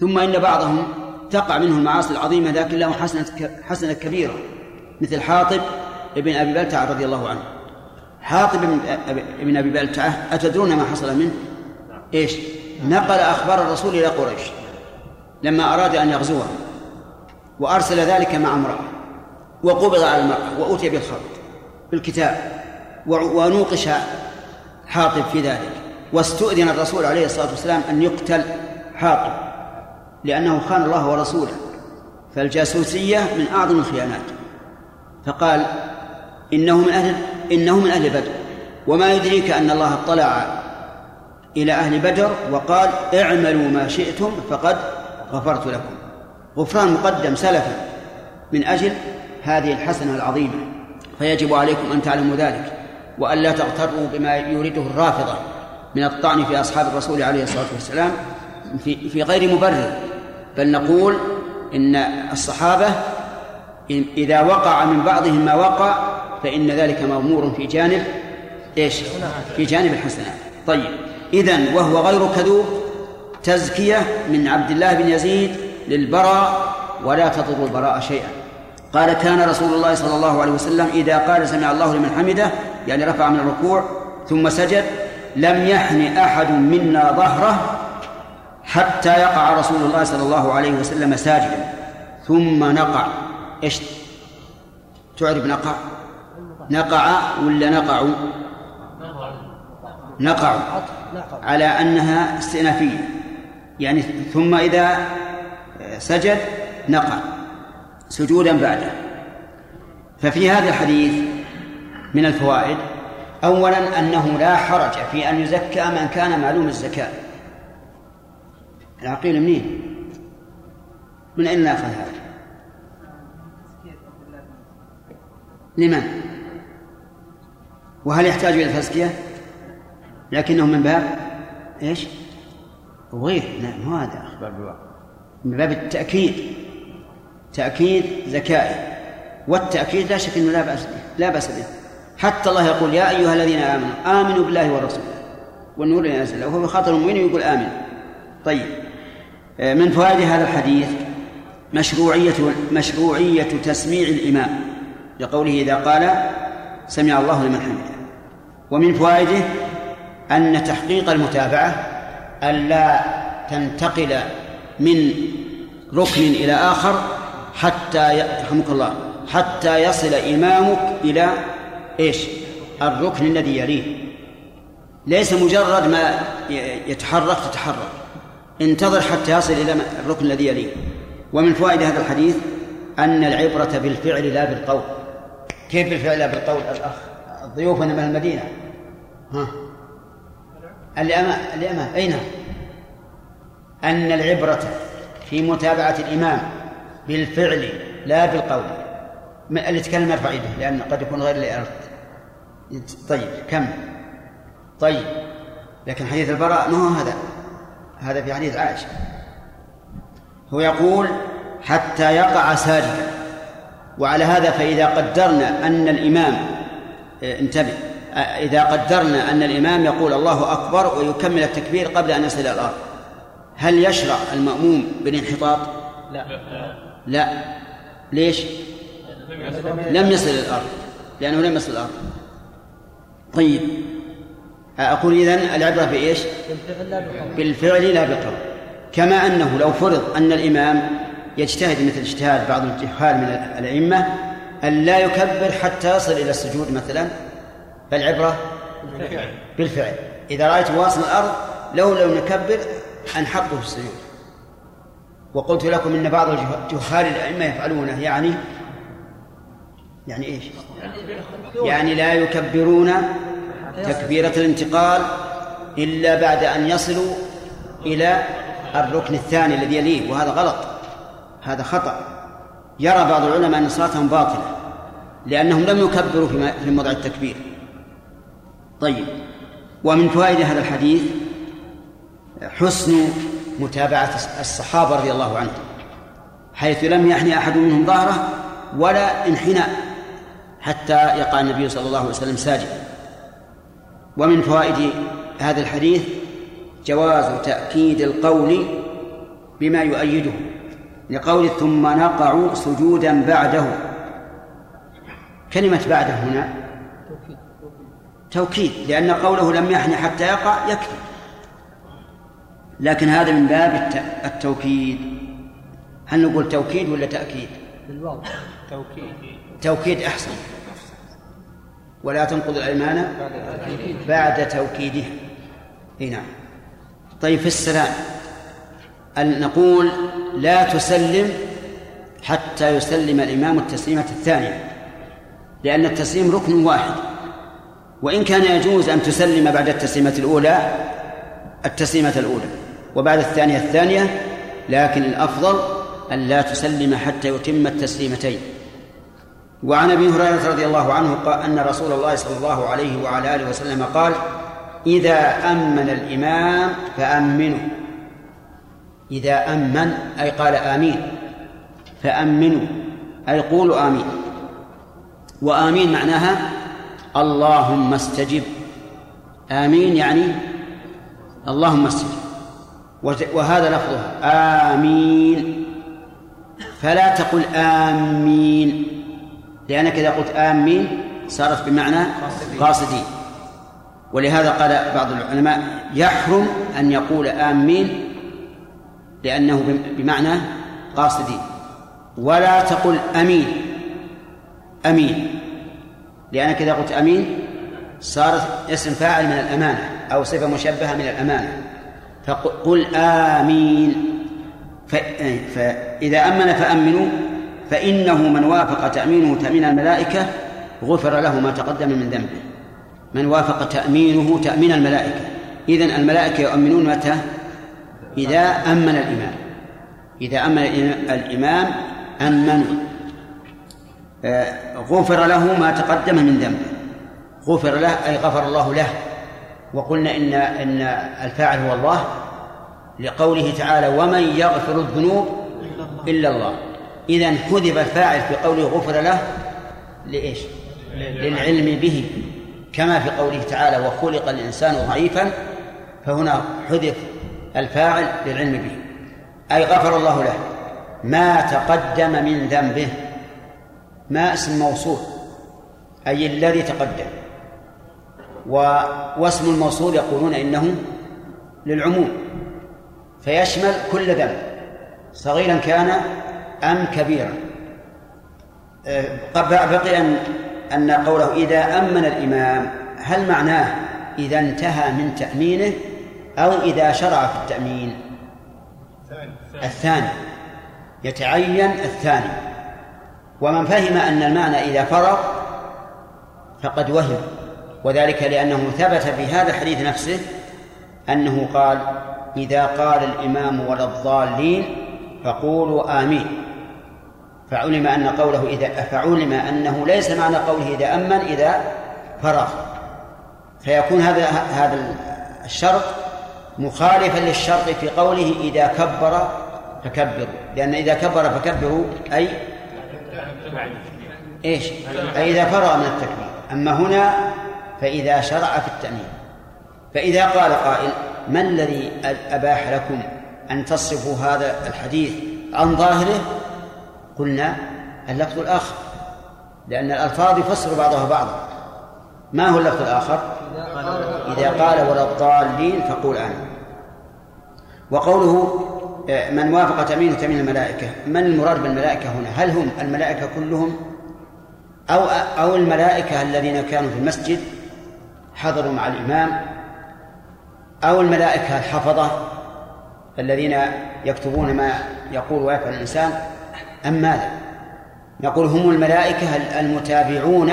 ثم إن بعضهم تقع منه المعاصي العظيمة لكن له حسنة حسنة كبيرة مثل حاطب ابن أبي بلتعة رضي الله عنه حاطب ابن أبي بلتعة أتدرون ما حصل منه؟ إيش؟ نقل أخبار الرسول إلى قريش لما أراد أن يغزوها وأرسل ذلك مع امرأة وقبض على المرأة وأتي بالخط بالكتاب ونوقش حاطب في ذلك واستؤذن الرسول عليه الصلاة والسلام أن يقتل حاطب لأنه خان الله ورسوله فالجاسوسية من أعظم الخيانات. فقال إنه من أهل إنه من أهل بدر وما يدريك أن الله اطلع إلى أهل بدر وقال اعملوا ما شئتم فقد غفرت لكم. غفران مقدم سلفا من أجل هذه الحسنة العظيمة. فيجب عليكم أن تعلموا ذلك وألا تغتروا بما يريده الرافضة من الطعن في أصحاب الرسول عليه الصلاة والسلام. في في غير مبرر بل نقول إن الصحابة إذا وقع من بعضهم ما وقع فإن ذلك مغمور في جانب إيش؟ في جانب الحسنات. طيب إذن وهو غير كذوب تزكية من عبد الله بن يزيد للبراء ولا تضر البراء شيئا. قال كان رسول الله صلى الله عليه وسلم إذا قال سمع الله لمن حمده يعني رفع من الركوع ثم سجد لم يحن أحد منا ظهره حتى يقع رسول الله صلى الله عليه وسلم ساجدا. ثم نقع. إيش؟ تعرف نقع؟ نقع ولا نقع؟ نقع. على أنها استئنافية يعني ثم إذا سجد نقع. سجودا بعده. ففي هذا الحديث من الفوائد. أولا أنه لا حرج في أن يزكى من كان معلوم الزكاة. العقيل منين؟ من أين نأخذ هذا؟ لمن؟ وهل يحتاج إلى تزكية؟ لكنه من باب إيش؟ وغير لا مو هذا أخبار بالواقع من باب التأكيد تأكيد ذكائه والتأكيد لا شك أنه لا بأس به لا بأس به حتى الله يقول يا أيها الذين آمنوا آمنوا بالله ورسوله والنور الذي أنزله وهو خاطر المؤمن يقول آمن طيب من فوائد هذا الحديث مشروعية مشروعية تسميع الإمام لقوله إذا قال سمع الله لمن حمده. ومن فوائده أن تحقيق المتابعة ألا تنتقل من ركن إلى آخر حتى يرحمك الله حتى يصل إمامك إلى إيش؟ الركن الذي يليه. ليس مجرد ما يتحرك تتحرك. انتظر حتى يصل إلى الركن الذي يليه. ومن فوائد هذا الحديث أن العبرة بالفعل لا بالقول. كيف بالفعل لا بالقول؟ الأخ ضيوفنا من المدينة. ها؟ اللي أمام اللي أمام أين؟ أن العبرة في متابعة الإمام بالفعل لا بالقول. اللي يتكلم يرفع يده لأن قد يكون غير اللي طيب كم؟ طيب لكن حديث البراء ما هو هذا؟ هذا في حديث عائشة. هو يقول حتى يقع ساجدا. وعلى هذا فإذا قدرنا أن الإمام آه، انتبه. آه، إذا قدرنا أن الإمام يقول الله أكبر ويكمل التكبير قبل أن يصل إلى الأرض هل يشرع المأموم بالانحطاط؟ لا. لا. ليش؟ لم يصل إلى الأرض. لأنه لم يصل الأرض. طيب. أقول إذن العبرة بإيش؟ بالفعل لا بالقول كما أنه لو فرض أن الإمام يجتهد مثل اجتهاد بعض الجهال من الأئمة أن لا يكبر حتى يصل إلى السجود مثلا فالعبرة بالفعل بالفعل إذا رأيت واصل الأرض لو لو نكبر أنحطه في السجود وقلت لكم إن بعض الجهال الأئمة يفعلونه يعني يعني إيش؟ يعني لا يكبرون تكبيرة الانتقال إلا بعد أن يصلوا إلى الركن الثاني الذي يليه وهذا غلط هذا خطأ. يرى بعض العلماء أن صلاتهم باطلة لأنهم لم يكبروا في موضع التكبير. طيب ومن فوائد هذا الحديث حسن متابعة الصحابة رضي الله عنهم حيث لم يحني أحد منهم ظهره ولا انحناء حتى يقع النبي صلى الله عليه وسلم ساجدا ومن فوائد هذا الحديث جواز تأكيد القول بما يؤيده لقول ثم نقع سجودا بعده. كلمة بعده هنا توكيد لأن قوله لم يحن حتى يقع يكفي. لكن هذا من باب التوكيد. هل نقول توكيد ولا تأكيد؟ بالواو. توكيد. توكيد أحسن. ولا تنقض الأيمان بعد توكيدها إي نعم. طيب في السلام. أن نقول لا تسلم حتى يسلم الإمام التسليمة الثانية لأن التسليم ركن واحد. وإن كان يجوز أن تسلم بعد التسليمة الأولى التسليمة الأولى وبعد الثانية الثانية لكن الأفضل أن لا تسلم حتى يتم التسليمتين. وعن أبي هريرة رضي الله عنه قال أن رسول الله صلى الله عليه وعلى آله وسلم قال إذا آمن الإمام فآمنوا. إذا آمن أي قال آمين. فآمنوا أي قولوا آمين. وآمين معناها اللهم استجب. آمين يعني اللهم استجب. وهذا لفظها آمين. فلا تقل آمين. لأنك إذا قلت آمين صارت بمعنى قاصدين ولهذا قال بعض العلماء يحرم أن يقول آمين لأنه بمعنى قاصدين ولا تقل أمين. أمين. لأنك إذا قلت أمين صارت اسم فاعل من الأمانة أو صفة مشبهة من الأمانة. فقل آمين. فإذا أمن فأمنوا فإنه من وافق تأمينه تأمين الملائكة غفر له ما تقدم من ذنبه. من وافق تأمينه تأمين الملائكة. إذن الملائكة يؤمنون متى؟ إذا أمن الإمام. إذا أمن الإمام أمنوا آه، غفر له ما تقدم من ذنبه. غفر له أي غفر الله له. وقلنا إن إن الفاعل هو الله لقوله تعالى ومن يغفر الذنوب إلا الله. إذا حذف الفاعل في قوله غفر له لإيش؟ للعلم به. كما في قوله تعالى وخلق الإنسان ضعيفا فهنا حذف الفاعل للعلم به. أي غفر الله له. ما تقدم من ذنبه. ما اسم موصول. أي الذي تقدم. واسم الموصول يقولون إنه للعموم. فيشمل كل ذنب. صغيرا كان أم كبيرا أه، بقي أن أن قوله إذا أمن الإمام هل معناه إذا انتهى من تأمينه أو إذا شرع في التأمين؟ الثاني. يتعين الثاني. ومن فهم أن المعنى إذا فرغ فقد وهم. وذلك لأنه ثبت في هذا الحديث نفسه أنه قال إذا قال الإمام ولا الضالين فقولوا آمين. فعلم أن قوله إذا فعلم أنه ليس معنى قوله إذا أمن إذا فرغ. فيكون هذا هذا الشرط مخالفا للشرط في قوله إذا كبر فكبروا. لأن إذا كبر فكبروا أي إيش؟ أي إذا فرغ من التكبير. أما هنا فإذا شرع في التأمين. فإذا قال قائل ما الذي أباح لكم أن تصفوا هذا الحديث عن ظاهره؟ قلنا اللفظ الآخر لأن الألفاظ يفسر بعضها بعضا. ما هو اللفظ الآخر؟ إذا قال ولا الضالين فقول آمين وقوله آه، من وافق تأمين تأمين الملائكة. من المراد بالملائكة هنا؟ هل هم الملائكة كلهم؟ أو أو الملائكة الذين كانوا في المسجد حضروا مع الإمام أو الملائكة الحفظة الذين يكتبون ما يقول ويفعل الإنسان؟ أم ماذا؟ نقول هم الملائكة المتابعون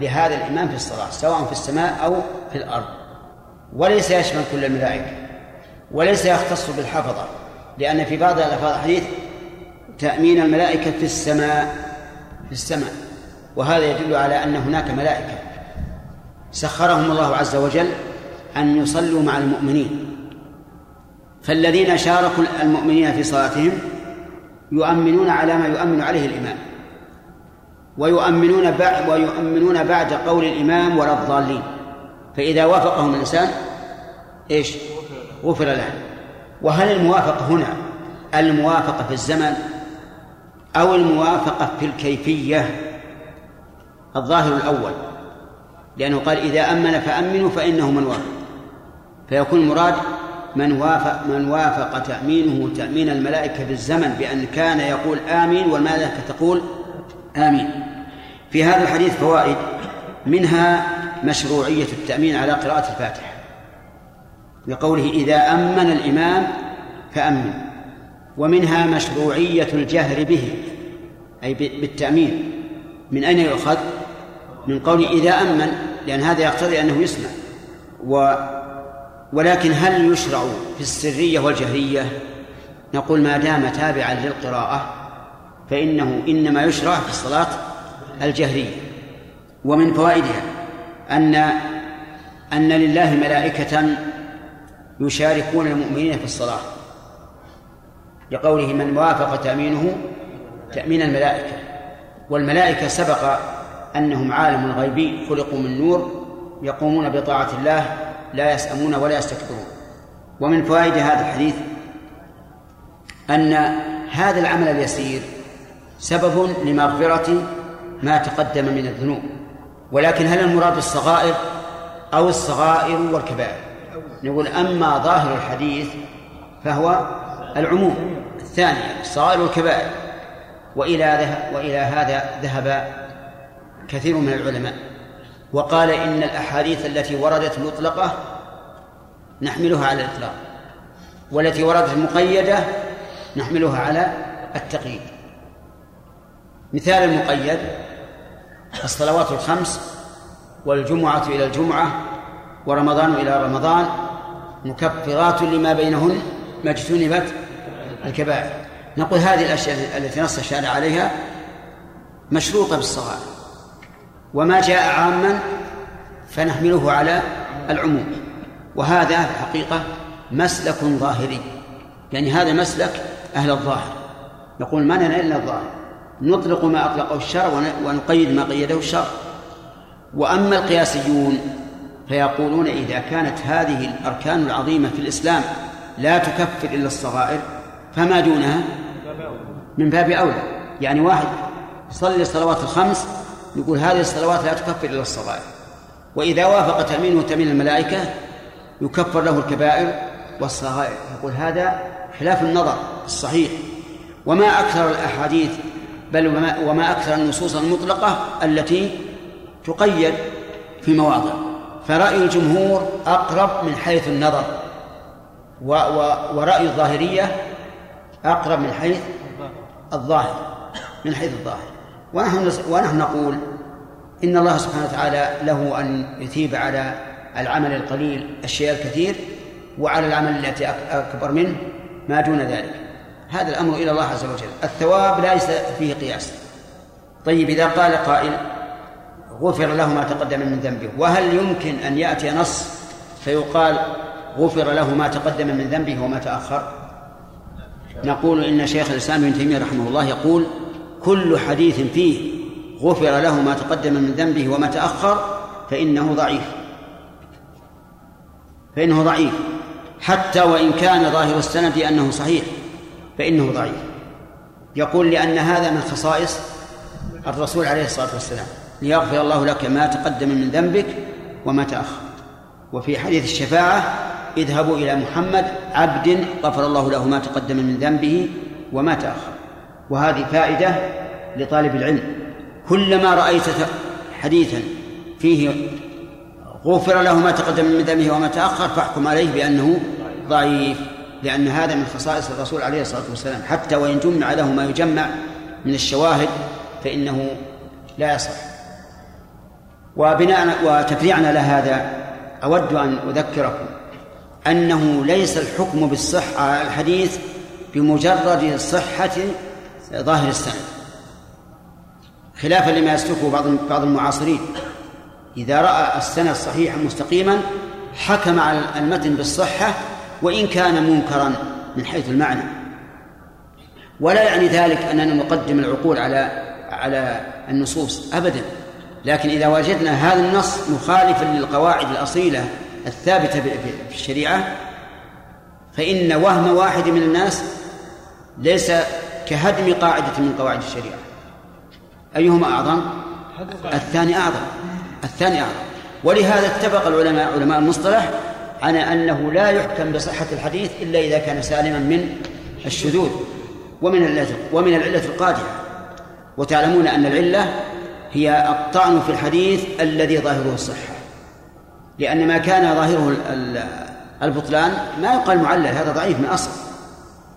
لهذا الإمام في الصلاة سواء في السماء أو في الأرض. وليس يشمل كل الملائكة وليس يختص بالحفظة لأن في بعض الألفاظ الحديث تأمين الملائكة في السماء في السماء. وهذا يدل على أن هناك ملائكة. سخرهم الله عز وجل أن يصلوا مع المؤمنين. فالذين شاركوا المؤمنين في صلاتهم يؤمنون على ما يؤمن عليه الإمام. ويؤمنون بعد ويؤمنون بعد قول الإمام ولا الضالين. فإذا وافقهم الإنسان إيش؟ غفر له. وهل الموافقة هنا الموافقة في الزمن أو الموافقة في الكيفية؟ الظاهر الأول. لأنه قال إذا أمن فأمنوا فإنه من وافق. فيكون المراد من وافق من وافق تأمينه تأمين الملائكة بالزمن بأن كان يقول آمين والملائكة تقول آمين. في هذا الحديث فوائد منها مشروعية التأمين على قراءة الفاتحة. لقوله إذا أمن الإمام فأمن. ومنها مشروعية الجهر به أي بالتأمين. من أين يؤخذ؟ من قول إذا أمن لأن هذا يقتضي أنه يسمع. و ولكن هل يشرع في السرية والجهرية؟ نقول ما دام تابعا للقراءة فإنه إنما يشرع في الصلاة الجهرية. ومن فوائدها أن أن لله ملائكة يشاركون المؤمنين في الصلاة. لقوله من وافق تأمينه تأمين الملائكة. والملائكة سبق أنهم عالم غيبي خلقوا من نور يقومون بطاعة الله لا يسأمون ولا يستكبرون. ومن فوائد هذا الحديث أن هذا العمل اليسير سبب لمغفرة ما تقدم من الذنوب. ولكن هل المراد الصغائر أو الصغائر والكبائر؟ نقول أما ظاهر الحديث فهو العموم. الثاني الصغائر والكبائر. وإلى وإلى هذا ذهب كثير من العلماء. وقال إن الأحاديث التي وردت مطلقة نحملها على الإطلاق والتي وردت مقيدة نحملها على التقييد. مثال المقيد الصلوات الخمس والجمعة إلى الجمعة ورمضان إلى رمضان مكفرات لما بينهن ما اجتنبت الكبائر. نقول هذه الأشياء التي نص الشارع عليها مشروطة بالصغائر وما جاء عاما فنحمله على العموم. وهذا في الحقيقة مسلك ظاهري. يعني هذا مسلك أهل الظاهر. نقول ما لنا إلا الظاهر. نطلق ما أطلقه الشرع ونقيد ما قيده الشرع. وأما القياسيون فيقولون إذا كانت هذه الأركان العظيمة في الإسلام لا تكفر إلا الصغائر فما دونها؟ من باب أولى. يعني واحد يصلي الصلوات الخمس يقول هذه الصلوات لا تكفر إلا الصغائر. وإذا وافق تأمينه تأمين الملائكة يكفر له الكبائر والصغائر. يقول هذا خلاف النظر الصحيح. وما أكثر الأحاديث بل وما, وما أكثر النصوص المطلقة التي تقيد في مواضع. فرأي الجمهور أقرب من حيث النظر. و و ورأي الظاهرية أقرب من حيث الظاهر. من حيث الظاهر. ونحن ونحن نقول إن الله سبحانه وتعالى له أن يثيب على العمل القليل الشيء الكثير وعلى العمل التي أكبر منه ما دون ذلك. هذا الأمر إلى الله عز وجل. الثواب ليس فيه قياس. طيب إذا قال قائل غفر له ما تقدم من ذنبه وهل يمكن أن يأتي نص فيقال غفر له ما تقدم من ذنبه وما تأخر؟ نقول إن شيخ الإسلام ابن تيمية رحمه الله يقول كل حديث فيه غفر له ما تقدم من ذنبه وما تأخر فإنه ضعيف. فإنه ضعيف. حتى وإن كان ظاهر السند أنه صحيح فإنه ضعيف. يقول لأن هذا من خصائص الرسول عليه الصلاة والسلام. ليغفر الله لك ما تقدم من ذنبك وما تأخر. وفي حديث الشفاعة اذهبوا إلى محمد عبد غفر الله له ما تقدم من ذنبه وما تأخر. وهذه فائدة لطالب العلم. كلما رأيت حديثا فيه غفر له ما تقدم من ذنبه وما تأخر فاحكم عليه بأنه ضعيف لأن هذا من خصائص الرسول عليه الصلاة والسلام. حتى وإن جمع له ما يجمع من الشواهد فإنه لا يصح. وبناء وتفريعنا لهذا أود أن أذكركم أنه ليس الحكم بالصحة الحديث بمجرد صحة ظاهر السند خلافا لما يسلكه بعض بعض المعاصرين. إذا رأى السند صحيحا مستقيما حكم على المتن بالصحة وإن كان منكرا من حيث المعنى. ولا يعني ذلك أننا نقدم العقول على على النصوص أبدا. لكن إذا وجدنا هذا النص مخالفا للقواعد الأصيلة الثابتة في الشريعة فإن وهم واحد من الناس ليس كهدم قاعدة من قواعد الشريعة. أيهما أعظم؟ الثاني أعظم. الثاني أعظم. ولهذا اتفق العلماء علماء المصطلح على أنه لا يحكم بصحة الحديث إلا إذا كان سالما من الشذوذ ومن العلة ومن العلة القادحة. وتعلمون أن العلة هي الطعن في الحديث الذي ظاهره الصحة. لأن ما كان ظاهره البطلان ما يقال معلل هذا ضعيف من أصل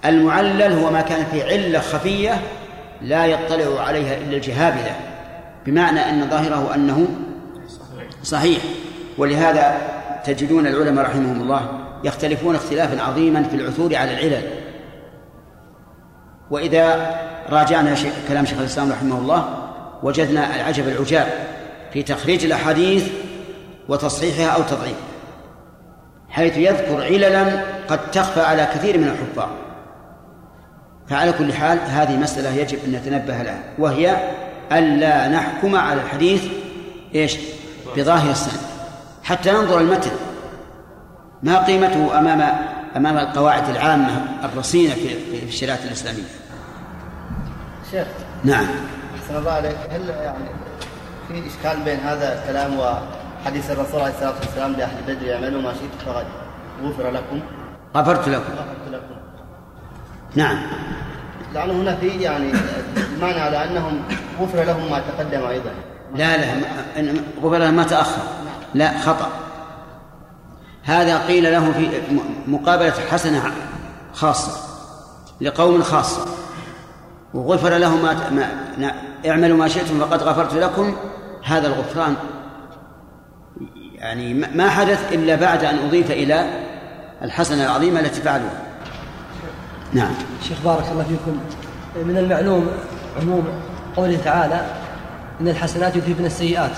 المعلل هو ما كان فيه علة خفية لا يطلع عليها إلا الجهابذة بمعنى أن ظاهره أنه صحيح. ولهذا تجدون العلماء رحمهم الله يختلفون اختلافا عظيما في العثور على العلل. وإذا راجعنا كلام شيخ الإسلام رحمه الله وجدنا العجب العجاب في تخريج الأحاديث وتصحيحها أو تضعيفها حيث يذكر عللا قد تخفى على كثير من الحفاظ. فعلى كل حال هذه مسألة يجب أن نتنبه لها وهي ألا نحكم على الحديث إيش؟ بظاهر السند حتى ننظر المتن. ما قيمته أمام أمام القواعد العامة الرصينة في الشريعة الإسلامية؟ شيخ نعم. أحسن الله عليك. هل يعني في إشكال بين هذا الكلام وحديث الرسول عليه الصلاة والسلام لأهل بدر يعملوا ما شئت فقد غفر لكم. غفرت لكم. غفرت لكم. نعم. لأنه هنا في يعني المعنى على أنهم غفر لهم ما تقدم أيضا. لا لا غفر لهم ما تأخر. لا خطأ. هذا قيل له في مقابلة حسنة خاصة لقوم خاصة. وغفر له ما, ما اعملوا ما شئتم فقد غفرت لكم. هذا الغفران يعني ما حدث إلا بعد أن أضيف إلى الحسنة العظيمة التي فعلوها. نعم. شيخ بارك الله فيكم. من المعلوم عموم قوله تعالى إن الحسنات يذهبن السيئات.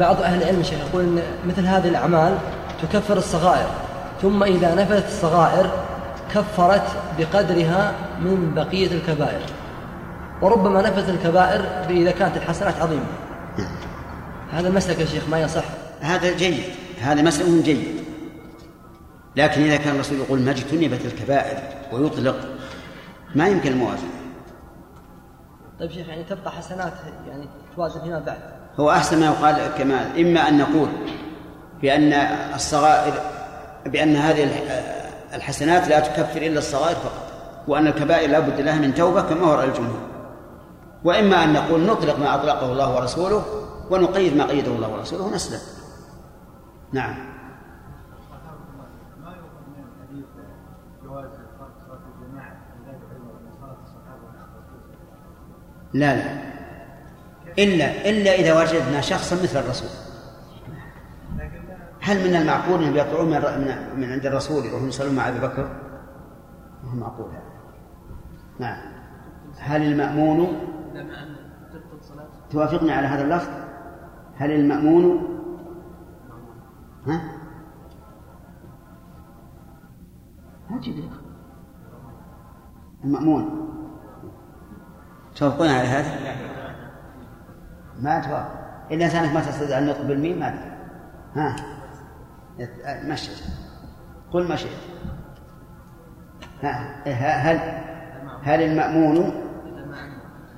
بعض أهل العلم شيخ يقول أن مثل هذه الأعمال تكفر الصغائر ثم إذا نفذت الصغائر كفرت بقدرها من بقية الكبائر. وربما نفذت الكبائر إذا كانت الحسنات عظيمة. هذا المسلك يا شيخ ما يصح؟ هذا جيد. هذا مسلك جيد. لكن إذا كان الرسول يقول ما اجتنبت الكبائر ويطلق ما يمكن الموازنة. طيب شيخ يعني تبقى حسنات يعني توازن فيما بعد. هو أحسن ما يقال كمال إما أن نقول بأن الصغائر بأن هذه الحسنات لا تكفر إلا الصغائر فقط وأن الكبائر لا بد لها من توبة كما هو رأي الجمهور. وإما أن نقول نطلق ما أطلقه الله ورسوله ونقيد ما قيده الله ورسوله ونسلم. نعم. لا لا. إلا إلا إذا وجدنا شخصا مثل الرسول. هل من المعقول أن يطلعون من, من عند الرسول يروحون يصلون مع أبي بكر؟ ما هو معقول. نعم. هل المأمون توافقني على هذا اللفظ؟ هل المأمون ها؟ ما المأمون. توافقون على هذا؟ ما توافق إلا إنسانك ما تستطيع النطق بالميم ما ها؟ مشي قل ما شئت. هل هل المأمون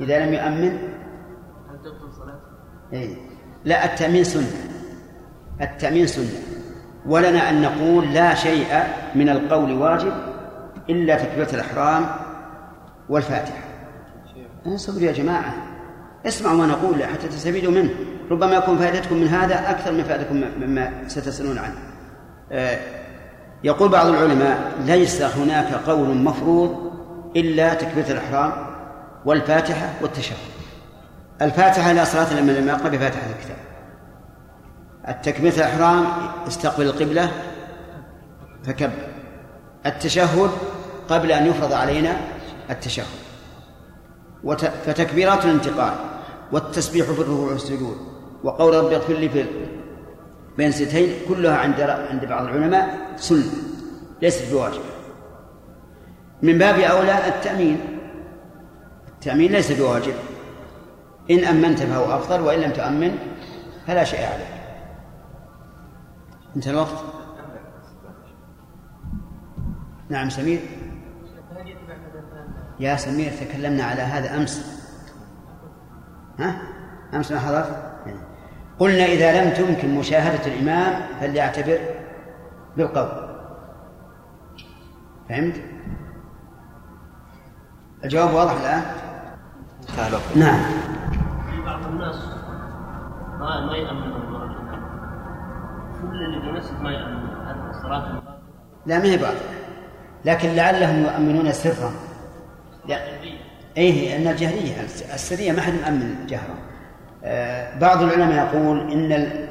إذا لم يؤمن؟ هل تبطل صلاته؟ إيه. لا التأمين سنة. التأمين سنة. ولنا أن نقول لا شيء من القول واجب إلا تكبيرة الإحرام والفاتحة. انصبروا يا جماعة. اسمعوا ما نقول حتى تستفيدوا منه. ربما يكون فائدتكم من هذا أكثر من فائدتكم مما ستسألون عنه. آه، يقول بعض العلماء ليس هناك قول مفروض إلا تكبيرة الإحرام والفاتحة والتشهد. الفاتحة لا صلاة إلا لما يقرأ بفاتحة الكتاب. التكبيرة الإحرام استقبل القبلة فكبر. التشهد قبل أن يفرض علينا التشهد. فتكبيرات الانتقال والتسبيح في الركوع والسجود وقول رب اغفر لي في بين ستين كلها عند عند بعض العلماء سنة ليست بواجب. من باب أولى التأمين. التأمين ليس بواجب. إن أمنت فهو أفضل وإن لم تؤمن فلا شيء عليك. انتهى الوقت؟ نعم سمير. يا سمير تكلمنا على هذا أمس. ها؟ أمس ما حضرت؟ قلنا إذا لم تمكن مشاهدة الإمام فليعتبر بالقول. فهمت؟ الجواب واضح الآن؟ نعم. في بعض الناس ما ما يأمن كل اللي في المسجد ما يأمن. الصلاة لا ما هي باطلة لكن لعلهم يؤمنون سرا. لا. إيه أن الجهرية السرية ما حد مؤمن جهرا آه بعض العلماء يقول إن ال...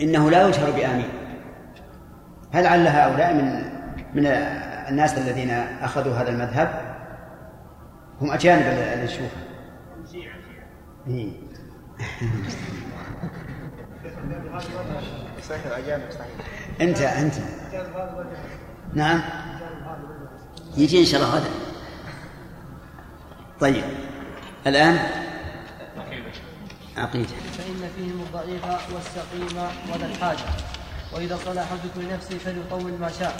إنه لا يجهر بآمين. هل لعل هؤلاء من من الناس الذين أخذوا هذا المذهب؟ هم أجانب اللي نشوفهم إيه. أنت أنت. نعم. يجي إن شاء الله غدا. طيب. الآن؟ عقيده فإن فيهم الضعيف والسقيم وذا الحاجة. وإذا صلى احدكم لنفسه فليطول ما شاء.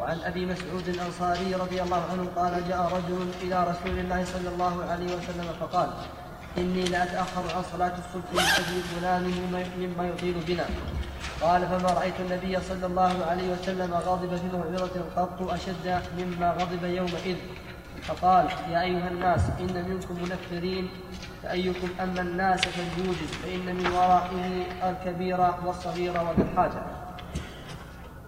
وعن أبي مسعود الأنصاري رضي الله عنه قال جاء رجل إلى رسول الله صلى الله عليه وسلم فقال إني لأتأخر عن صلاة الصبح من أجل فلان مما يطيل بنا. قال فما رأيت النبي صلى الله عليه وسلم غاضب في موعظة قط أشد مما غضب يومئذ. فقال يا أيها الناس إن منكم منفرين فأيكم أما الناس فليوجد فإن من ورائه الكبير والصغير وذا الحاجة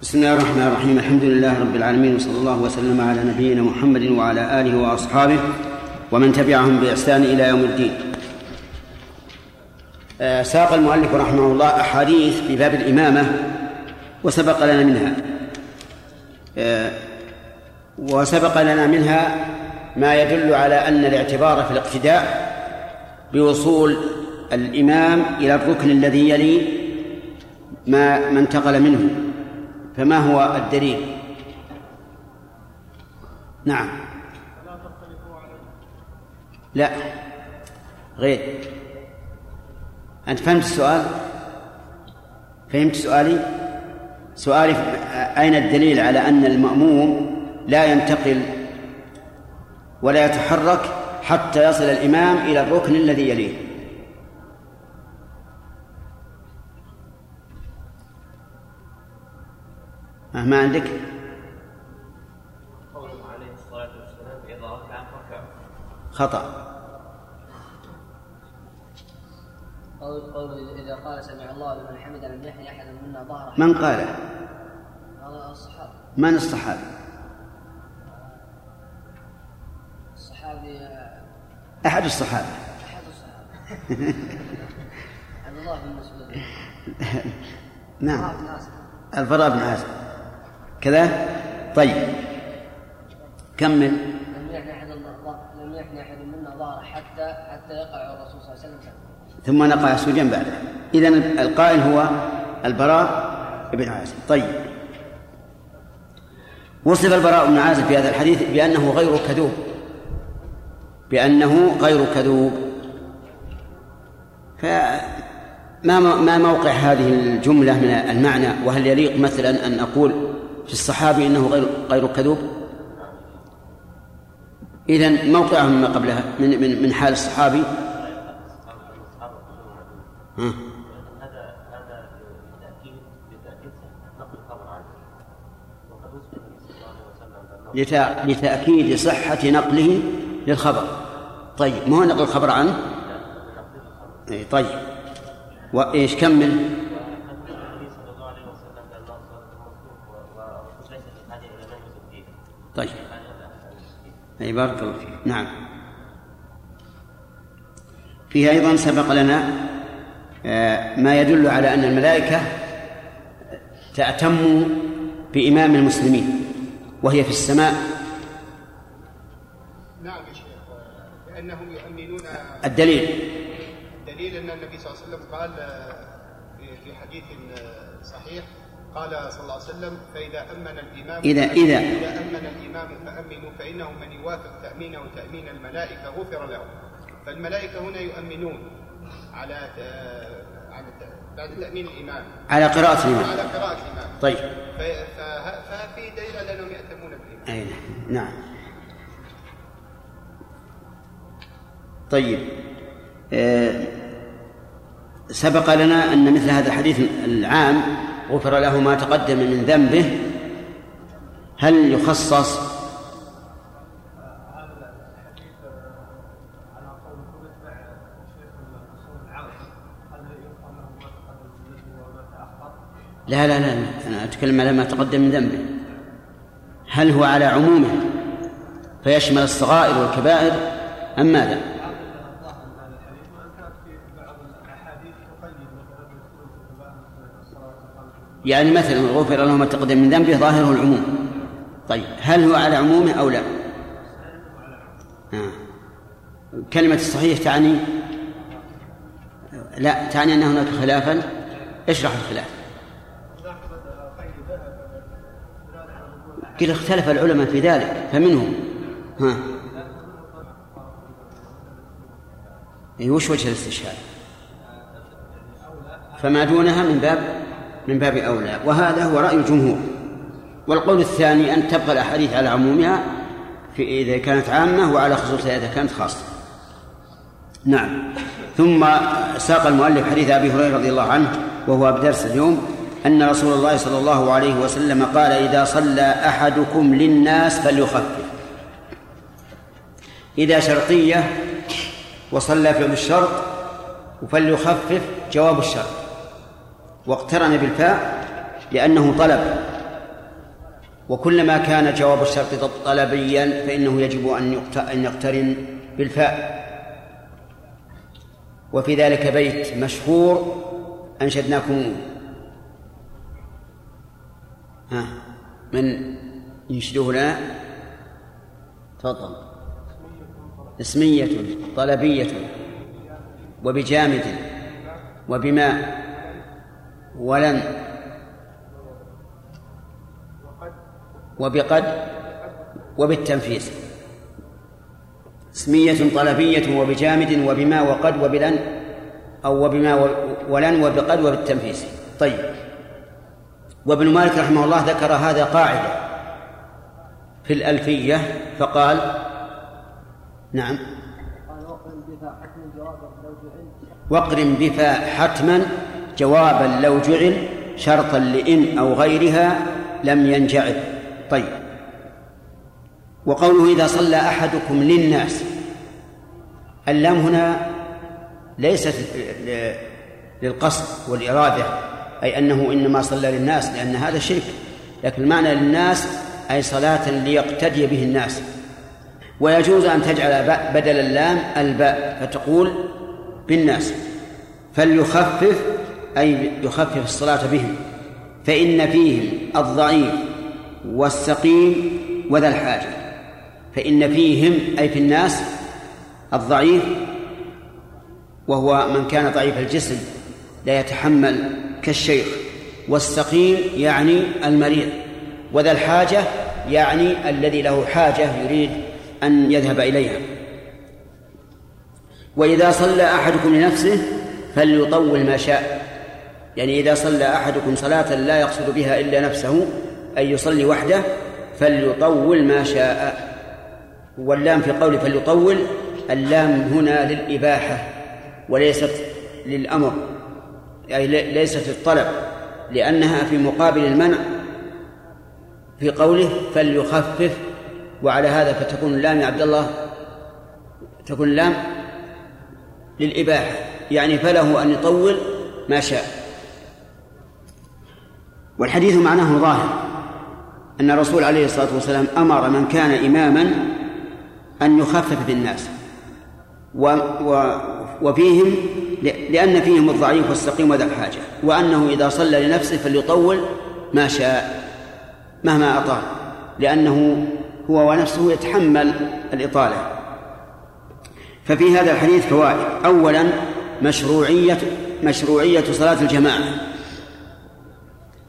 بسم الله الرحمن الرحيم. الحمد لله رب العالمين وصلى الله وسلم على نبينا محمد وعلى آله وأصحابه ومن تبعهم بإحسان إلى يوم الدين. آه، ساق المؤلف رحمه الله أحاديث في باب الإمامة وسبق لنا منها. آه، وسبق لنا منها ما يدل على أن الاعتبار في الاقتداء بوصول الإمام إلى الركن الذي يلي ما ما انتقل منه. فما هو الدليل؟ نعم. لا. غير. أنت فهمت السؤال؟ فهمت سؤالي؟ سؤالي أين الدليل على أن المأموم لا ينتقل ولا يتحرك حتى يصل الإمام إلى الركن الذي يليه ما عندك؟ عليه الصلاة والسلام إذا ركع خطأ قول قول إذا قال سمع الله لمن حمد لم يحن أحد منا ظهره من قاله؟ الصحابه من الصحابي؟ الصحابي أحد الصحابة. أحد الصحابة. عبد الله بن مسعود. نعم. البراء بن عازب. كذا؟ طيب. كمل. لم يحن أحد لم يحن أحد منا ظهره حتى حتى يقع الرسول صلى الله عليه وسلم. ثم نقع سجن بعده. إذا القائل هو البراء بن عازب. طيب. وصف البراء بن عازب في هذا الحديث بأنه غير كذوب. بأنه غير كذوب. فما ما موقع هذه الجملة من المعنى؟ وهل يليق مثلا أن أقول في الصحابي إنه غير غير كذوب؟ إذا موقعه مما قبلها من من من حال الصحابي. وسلم لتأكيد صحة نقله للخبر. طيب ما هو نقل الخبر عنه؟ اي طيب. وإيش كمل؟ طيب. اي بارك الله فيك. نعم. فيه أيضا سبق لنا آه، ما يدل على أن الملائكة تأتم بإمام المسلمين وهي في السماء. الدليل. الدليل أن النبي صلى الله عليه وسلم قال في حديث صحيح قال صلى الله عليه وسلم فإذا أمن الإمام إذا إذا إذا أمن الإمام فأمنوا فإنه من يوافق تأمينه تأمين الملائكة غفر له. فالملائكة هنا يؤمنون على على بعد تأمين الإمام. على قراءة الإمام. على قراءة الإمام. طيب. ففي دليل على أنهم يأتمون بالإمام. أي نعم. طيب. آه، سبق لنا أن مثل هذا الحديث العام غفر له ما تقدم من ذنبه. هل يخصص لا لا لا أنا أتكلم على ما تقدم من ذنبه. هل هو على عمومه فيشمل الصغائر والكبائر أم ماذا؟ يعني مثلا غفر له ما تقدم من ذنبه ظاهره العموم. طيب هل هو على عمومه أو لا؟ آه. كلمة الصحيح تعني؟ لا تعني أن هناك خلافا. اشرح الخلاف. قيل اختلف العلماء في ذلك فمنهم. ها. أي وش وجه الاستشهاد؟ فما دونها من باب من باب أولى وهذا هو رأي الجمهور. والقول الثاني أن تبقى الأحاديث على عمومها في إذا كانت عامة وعلى خصوصها إذا كانت خاصة. نعم. ثم ساق المؤلف حديث أبي هريرة رضي الله عنه وهو بدرس اليوم أن رسول الله صلى الله عليه وسلم قال إذا صلى أحدكم للناس فليخفف. إذا شرطية وصلى فعل الشرط فليخفف جواب الشرط. واقترن بالفاء لأنه طلب. وكلما كان جواب الشرط طلبيا فإنه يجب أن يقترن بالفاء. وفي ذلك بيت مشهور أنشدناكم. ها من ينشده لنا تفضل. اسمية طلبية وبجامد وبماء. ولن وبقد وبالتنفيذ. اسمية طلبية وبجامد وبما وقد وبلن أو وبما ولن وبقد وبالتنفيذ. طيب. وابن مالك رحمه الله ذكر هذا قاعدة في الألفية فقال نعم. واقرن بفاء حتما جوابا لو جعل شرطا لإن أو غيرها لم ينجعل. طيب. وقوله إذا صلى أحدكم للناس. اللام هنا ليست للقصد والإرادة أي أنه إنما صلى للناس لأن هذا شرك. لكن المعنى للناس أي صلاة ليقتدي به الناس. ويجوز أن تجعل بدل اللام الباء فتقول بالناس. فليخفف أي يخفف الصلاة بهم فإن فيهم الضعيف والسقيم وذا الحاجة. فإن فيهم أي في الناس الضعيف وهو من كان ضعيف الجسم لا يتحمل كالشيخ. والسقيم يعني المريض وذا الحاجة يعني الذي له حاجة يريد أن يذهب إليها. وإذا صلى أحدكم لنفسه فليطول ما شاء. يعني إذا صلى أحدكم صلاة لا يقصد بها إلا نفسه أي يصلي وحده فليطول ما شاء. واللام في قوله فليطول اللام هنا للإباحة وليست للأمر أي ليست الطلب لأنها في مقابل المنع. في قوله فليخفف وعلى هذا فتكون اللام يا عبد الله تكون اللام للإباحة يعني فله أن يطول ما شاء. والحديث معناه ظاهر. أن الرسول عليه الصلاة والسلام أمر من كان إماما أن يخفف بالناس. و و وفيهم لأن فيهم الضعيف والسقيم وذا الحاجة وأنه إذا صلى لنفسه فليطول ما شاء مهما أطال. لأنه هو ونفسه يتحمل الإطالة. ففي هذا الحديث فوائد. أولا مشروعية مشروعية صلاة الجماعة.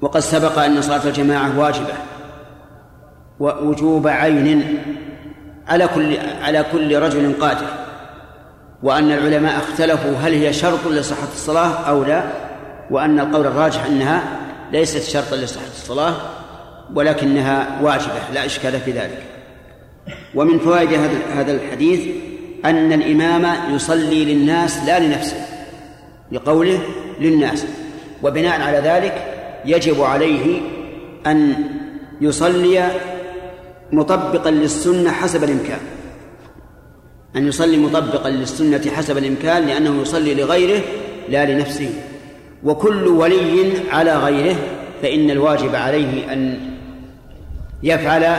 وقد سبق أن صلاة الجماعة واجبة. ووجوب عين على كل على كل رجل قادر. وأن العلماء اختلفوا هل هي شرط لصحة الصلاة أو لا وأن القول الراجح أنها ليست شرطا لصحة الصلاة ولكنها واجبة لا إشكال في ذلك. ومن فوائد هذا الحديث أن الإمام يصلي للناس لا لنفسه لقوله للناس. وبناء على ذلك يجب عليه أن يصلي مطبقا للسنة حسب الإمكان. أن يصلي مطبقا للسنة حسب الإمكان لأنه يصلي لغيره لا لنفسه. وكل ولي على غيره فإن الواجب عليه أن يفعل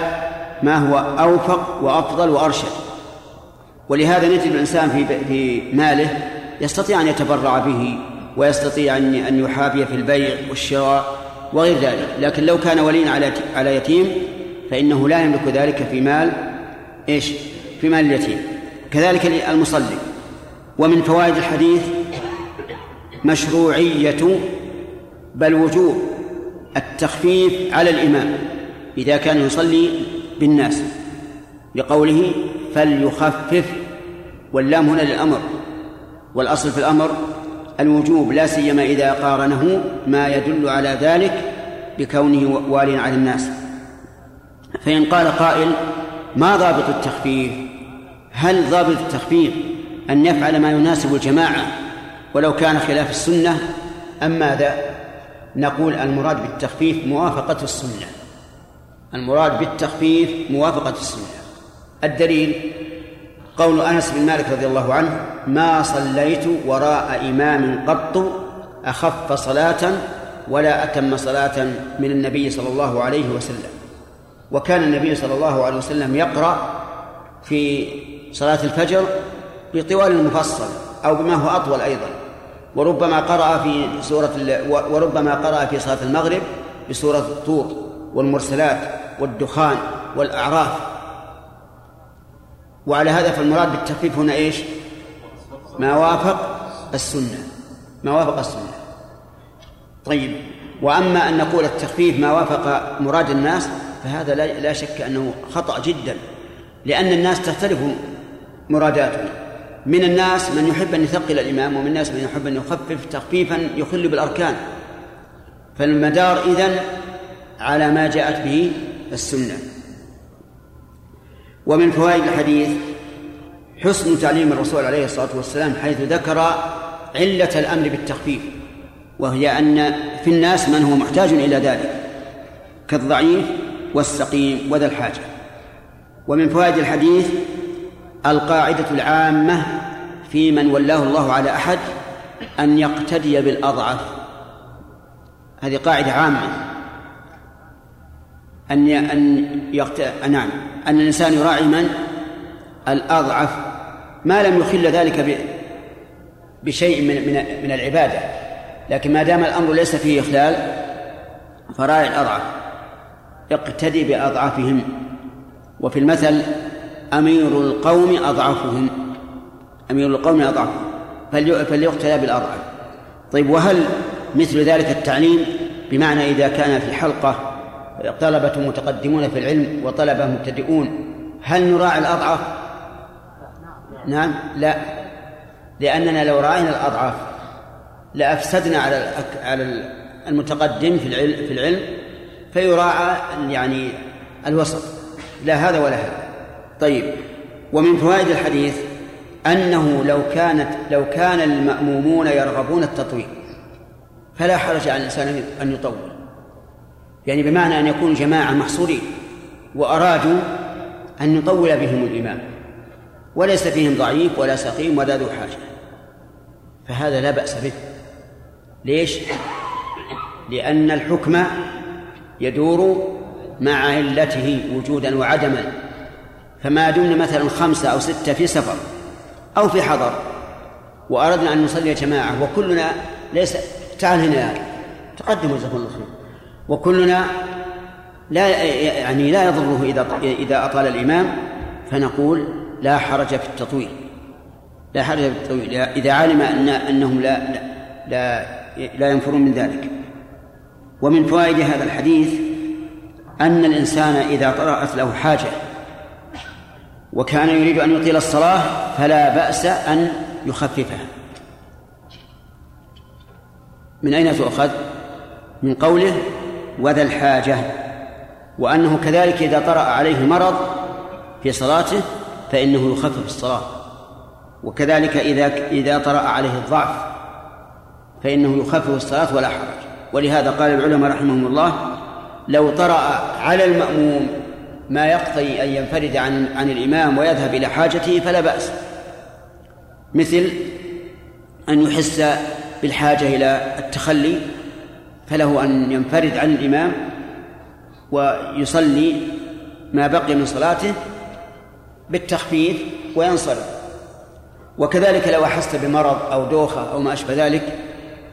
ما هو أوفق وأفضل وأرشد. ولهذا نجد الإنسان في في ماله يستطيع أن يتبرع به ويستطيع أن أن يحابي في البيع والشراء وغير ذلك. لكن لو كان وليا على على يتيم فإنه لا يملك ذلك في مال إيش؟ في مال اليتيم. كذلك المصلي ومن فوائد الحديث مشروعية بل وجوب التخفيف على الإمام إذا كان يصلي بالناس. لقوله فليخفف واللام هنا للأمر والأصل في الأمر الوجوب لا سيما إذا قارنه ما يدل على ذلك بكونه واليا على الناس. فإن قال قائل ما ضابط التخفيف؟ هل ضابط التخفيف أن يفعل ما يناسب الجماعة ولو كان خلاف السنة؟ أم ماذا؟ نقول المراد بالتخفيف موافقة السنة. المراد بالتخفيف موافقة السنة. الدليل قول أنس بن مالك رضي الله عنه ما صليت وراء إمام قط أخف صلاة ولا أتم صلاة من النبي صلى الله عليه وسلم. وكان النبي صلى الله عليه وسلم يقرأ في صلاة الفجر بطوال المفصل أو بما هو أطول أيضا وربما قرأ في سورة وربما قرأ في صلاة المغرب بسورة الطور والمرسلات والدخان والأعراف. وعلى هذا فالمراد بالتخفيف هنا إيش؟ ما وافق السنة. ما وافق السنة. طيب. وأما أن نقول التخفيف ما وافق مراد الناس فهذا لا, لا شك أنه خطأ جدا لأن الناس تختلف مراداتهم. من الناس من يحب أن يثقل الإمام ومن الناس من يحب أن يخفف تخفيفا يخل بالأركان. فالمدار إذن على ما جاءت به السنة. ومن فوائد الحديث حسن تعليم الرسول عليه الصلاة والسلام حيث ذكر علة الأمر بالتخفيف وهي أن في الناس من هو محتاج إلى ذلك كالضعيف والسقيم وذا الحاجة. ومن فوائد الحديث القاعدة العامة في من ولاه الله على أحد أن يقتدي بالأضعف. هذه قاعدة عامة. أن أن يقت... نعم. أن الإنسان يراعي من؟ الأضعف. ما لم يخل ذلك ب... بشيء من من من العبادة. لكن ما دام الأمر ليس فيه إخلال فراعي الأضعف. اقتدي بأضعفهم. وفي المثل أمير القوم أضعفهم. أمير القوم أضعفهم. فليقتدى بالأضعف. طيب وهل مثل ذلك التعليم بمعنى إذا كان في حلقة طلبة متقدمون في العلم وطلبة مبتدئون. هل نراعي الأضعف؟ نعم لا. لأننا لو راعينا الأضعف لأفسدنا على على المتقدم في العلم في العلم فيراعى يعني الوسط. لا هذا ولا هذا. طيب ومن فوائد الحديث أنه لو كانت لو كان المأمومون يرغبون التطويل فلا حرج على الإنسان أن يطول. يعني بمعنى أن يكون جماعة محصورين وأرادوا أن يطول بهم الإمام. وليس فيهم ضعيف ولا سقيم ولا ذو حاجة. فهذا لا بأس به. ليش؟ لأن الحكم يدور مع علته وجودا وعدما. فما دمنا مثلا خمسة أو ستة في سفر أو في حضر وأردنا أن نصلي جماعة وكلنا ليس تعال هنا تقدموا جزاكم الله خير. وكلنا لا يعني لا يضره إذا إذا أطال الإمام فنقول لا حرج في التطويل. لا حرج في التطويل. إذا علم أن أنهم لا لا لا ينفرون من ذلك. ومن فوائد هذا الحديث أن الإنسان إذا طرأت له حاجة وكان يريد أن يطيل الصلاة فلا بأس أن يخففها. من أين تؤخذ؟ من قوله وذا الحاجة وأنه كذلك إذا طرأ عليه مرض في صلاته فإنه يخفف الصلاة. وكذلك إذا إذا طرأ عليه الضعف فإنه يخفف الصلاة ولا حرج. ولهذا قال العلماء رحمهم الله لو طرأ على المأموم ما يقضي أن ينفرد عن عن الإمام ويذهب إلى حاجته فلا بأس. مثل أن يحس بالحاجة إلى التخلي فله أن ينفرد عن الإمام ويصلي ما بقي من صلاته بالتخفيف وينصرف. وكذلك لو أحس بمرض أو دوخة أو ما أشبه ذلك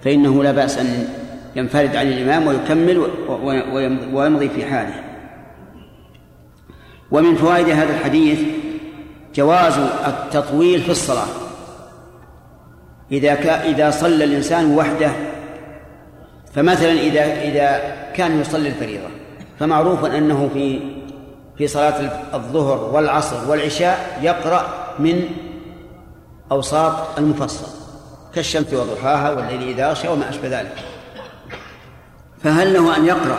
فإنه لا بأس أن ينفرد عن الإمام ويكمل ويمضي في حاله. ومن فوائد هذا الحديث جواز التطويل في الصلاة. إذا إذا صلى الإنسان وحده فمثلا إذا إذا كان يصلي الفريضة فمعروف أنه في في صلاة الظهر والعصر والعشاء يقرأ من أوساط المفصل كالشمس وضحاها والليل إذا أغشى وما أشبه ذلك. فهل له أن يقرأ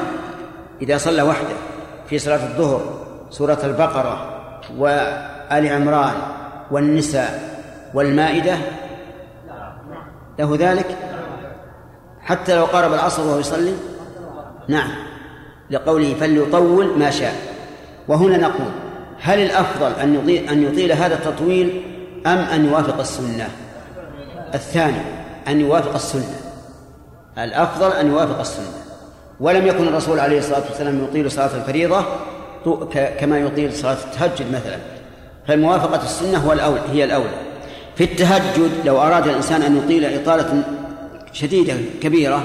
إذا صلى وحده في صلاة الظهر سورة البقرة وآل عمران والنساء والمائدة؟ له ذلك؟ حتى لو قارب العصر وهو يصلي؟ نعم. لقوله فليطول ما شاء. وهنا نقول هل الأفضل أن يطيل, أن يطيل هذا التطويل أم أن يوافق السنة؟ الثاني أن يوافق السنة. الأفضل أن يوافق السنة. ولم يكن الرسول عليه الصلاة والسلام يطيل صلاة الفريضة كما يطيل صلاة التهجد مثلا. فموافقة السنة هو الأولى هي الأولى. في التهجد لو أراد الإنسان أن يطيل إطالة شديدة كبيرة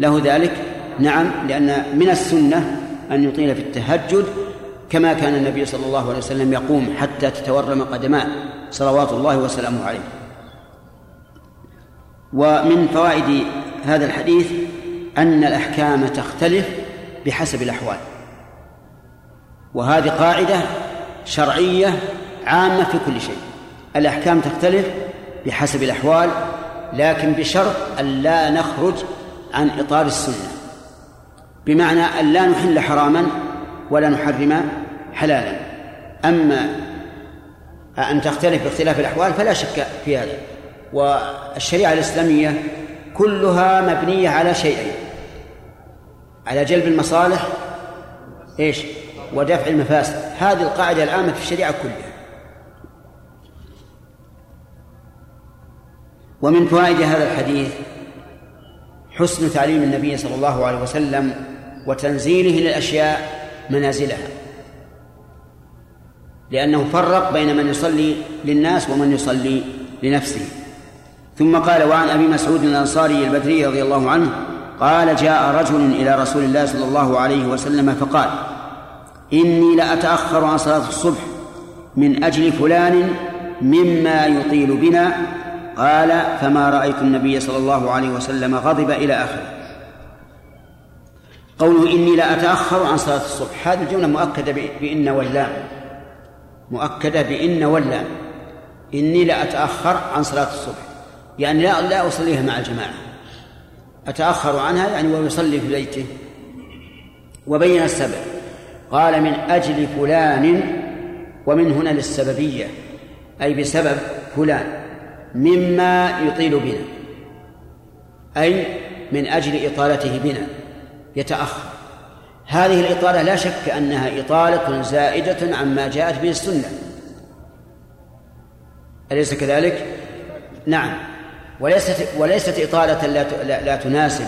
له ذلك؟ نعم لأن من السنة أن يطيل في التهجد كما كان النبي صلى الله عليه وسلم يقوم حتى تتورم قدماه صلوات الله وسلامه عليه. ومن فوائد هذا الحديث أن الأحكام تختلف بحسب الأحوال. وهذه قاعدة شرعية عامة في كل شيء. الأحكام تختلف بحسب الأحوال لكن بشرط أن لا نخرج عن إطار السنة. بمعنى أن لا نحل حراما ولا نحرم حلالا. أما أن تختلف باختلاف الأحوال فلا شك في هذا. والشريعة الإسلامية كلها مبنية على شيئين. على جلب المصالح إيش؟ ودفع المفاسد. هذه القاعدة العامة في الشريعة كلها. ومن فوائد هذا الحديث حسن تعليم النبي صلى الله عليه وسلم وتنزيله للأشياء منازلها. لأنه فرق بين من يصلي للناس ومن يصلي لنفسه. ثم قال وعن أبي مسعود الأنصاري البدري رضي الله عنه قال جاء رجل إلى رسول الله صلى الله عليه وسلم فقال إني لأتأخر عن صلاة الصبح من أجل فلان مما يطيل بنا قال فما رأيت النبي صلى الله عليه وسلم غضب إلى آخره. قوله إني لا أتأخر عن صلاة الصبح. هذه الجملة مؤكدة بإن واللام مؤكدة بإن واللام إني لا أتأخر عن صلاة الصبح. يعني لا لا أصليها مع الجماعة. أتأخر عنها يعني ويصلي في بيته. وبين السبب. قال من أجل فلان ومن هنا للسببية. أي بسبب فلان. مما يطيل بنا أي من أجل إطالته بنا. يتأخر. هذه الإطالة لا شك أنها إطالة زائدة عما جاءت به السنة. أليس كذلك؟ نعم. وليست وليست إطالة لا لا, تناسب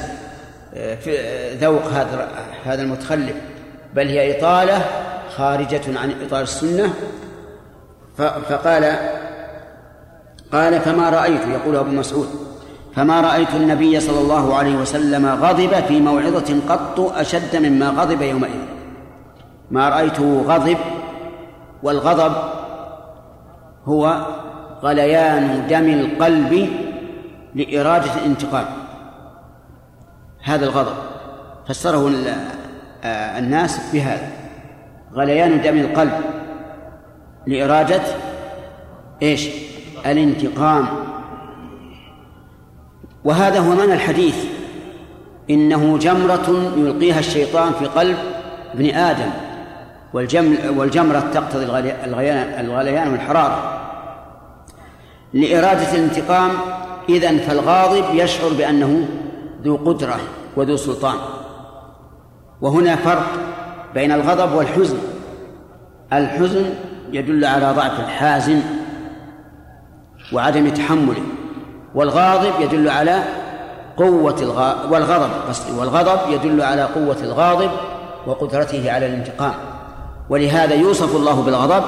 آه، في ذوق هذا هذا المتخلف بل هي إطالة خارجة عن إطار السنة. فقال قال فما رأيت يقول أبو مسعود فما رأيت النبي صلى الله عليه وسلم غضب في موعظة قط أشد مما غضب يومئذ. ما رأيته غضب والغضب هو غليان دم القلب لإرادة الانتقام. هذا الغضب فسره الناس بهذا. غليان دم القلب لإرادة إيش؟ الانتقام. وهذا هو معنى الحديث. إنه جمرة يلقيها الشيطان في قلب ابن آدم والجمرة تقتضي الغليان والحرارة. لإرادة الانتقام إذن فالغاضب يشعر بأنه ذو قدرة وذو سلطان. وهنا فرق بين الغضب والحزن. الحزن يدل على ضعف الحازم. وعدم تحمله. والغاضب يدل على قوة الغ... والغضب قصدي والغضب يدل على قوة الغاضب وقدرته على الانتقام. ولهذا يوصف الله بالغضب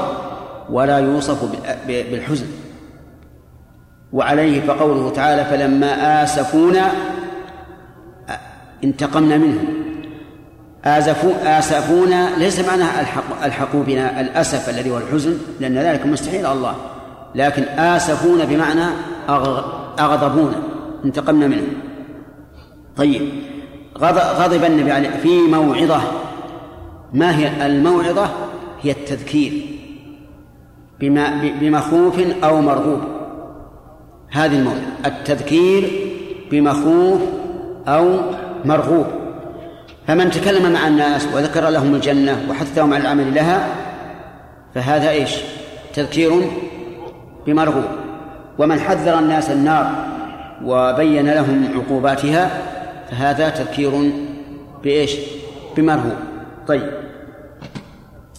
ولا يوصف بالحزن. وعليه فقوله تعالى فلما آسفونا انتقمنا منهم آسفوا آسفونا ليس معناها الحق الحقوا بنا الأسف الذي هو الحزن لأن ذلك مستحيل على الله. لكن آسفونا بمعنى أغضبونا انتقمنا منهم طيب غضب النبي عليه في موعظة. ما هي الموعظة؟ هي التذكير. بما بمخوف أو مرغوب. هذه الموعظة. التذكير بمخوف أو مرغوب. فمن تكلم مع الناس وذكر لهم الجنة وحثهم على العمل لها فهذا إيش؟ تذكير بمرغوب. ومن حذر الناس النار وبين لهم عقوباتها فهذا تذكير بإيش؟ بمرهوب طيب.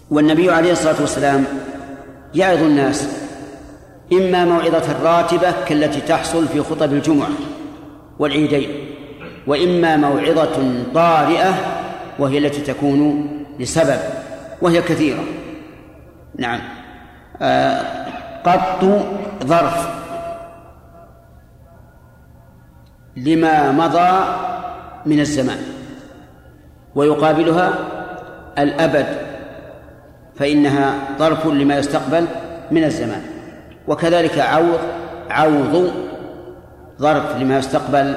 والنبي عليه الصلاة والسلام يعظ الناس إما موعظة راتبة كالتي تحصل في خطب الجمعة والعيدين وإما موعظة طارئه وهي التي تكون لسبب وهي كثيرة. نعم. آه قط ظرف. لما مضى من الزمان. ويقابلها الأبد. فإنها ظرف لما يستقبل من الزمان. وكذلك عوض عوض ظرف لما يستقبل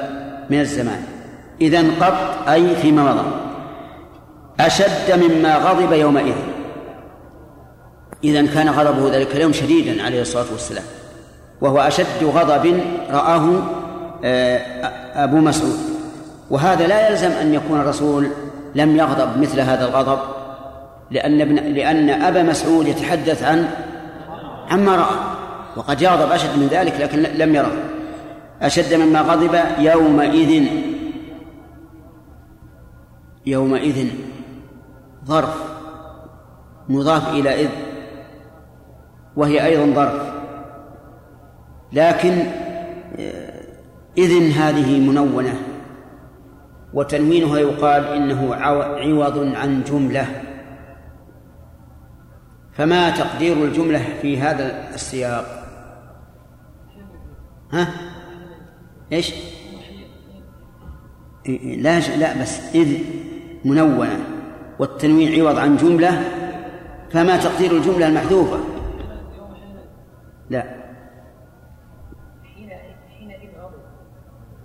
من الزمان. إذن قط أي فيما مضى. أشد مما غضب يومئذ. إذا كان غضبه ذلك اليوم شديدا عليه الصلاة والسلام وهو أشد غضب رآه آه، أبو مسعود. وهذا لا يلزم أن يكون الرسول لم يغضب مثل هذا الغضب لأن ابن لأن أبا مسعود يتحدث عن عما رأى وقد يغضب أشد من ذلك لكن لم يره. أشد مما غضب يومئذ يومئذ ظرف مضاف إلى إذ وهي أيضا ظرف لكن إذن هذه منونة. وتنوينها يقال إنه عوض عن جملة. فما تقدير الجملة في هذا السياق؟ ها؟ إيش؟ لا لا بس إذ منونة. والتنوين عوض عن جملة فما تقدير الجملة المحذوفة. لا.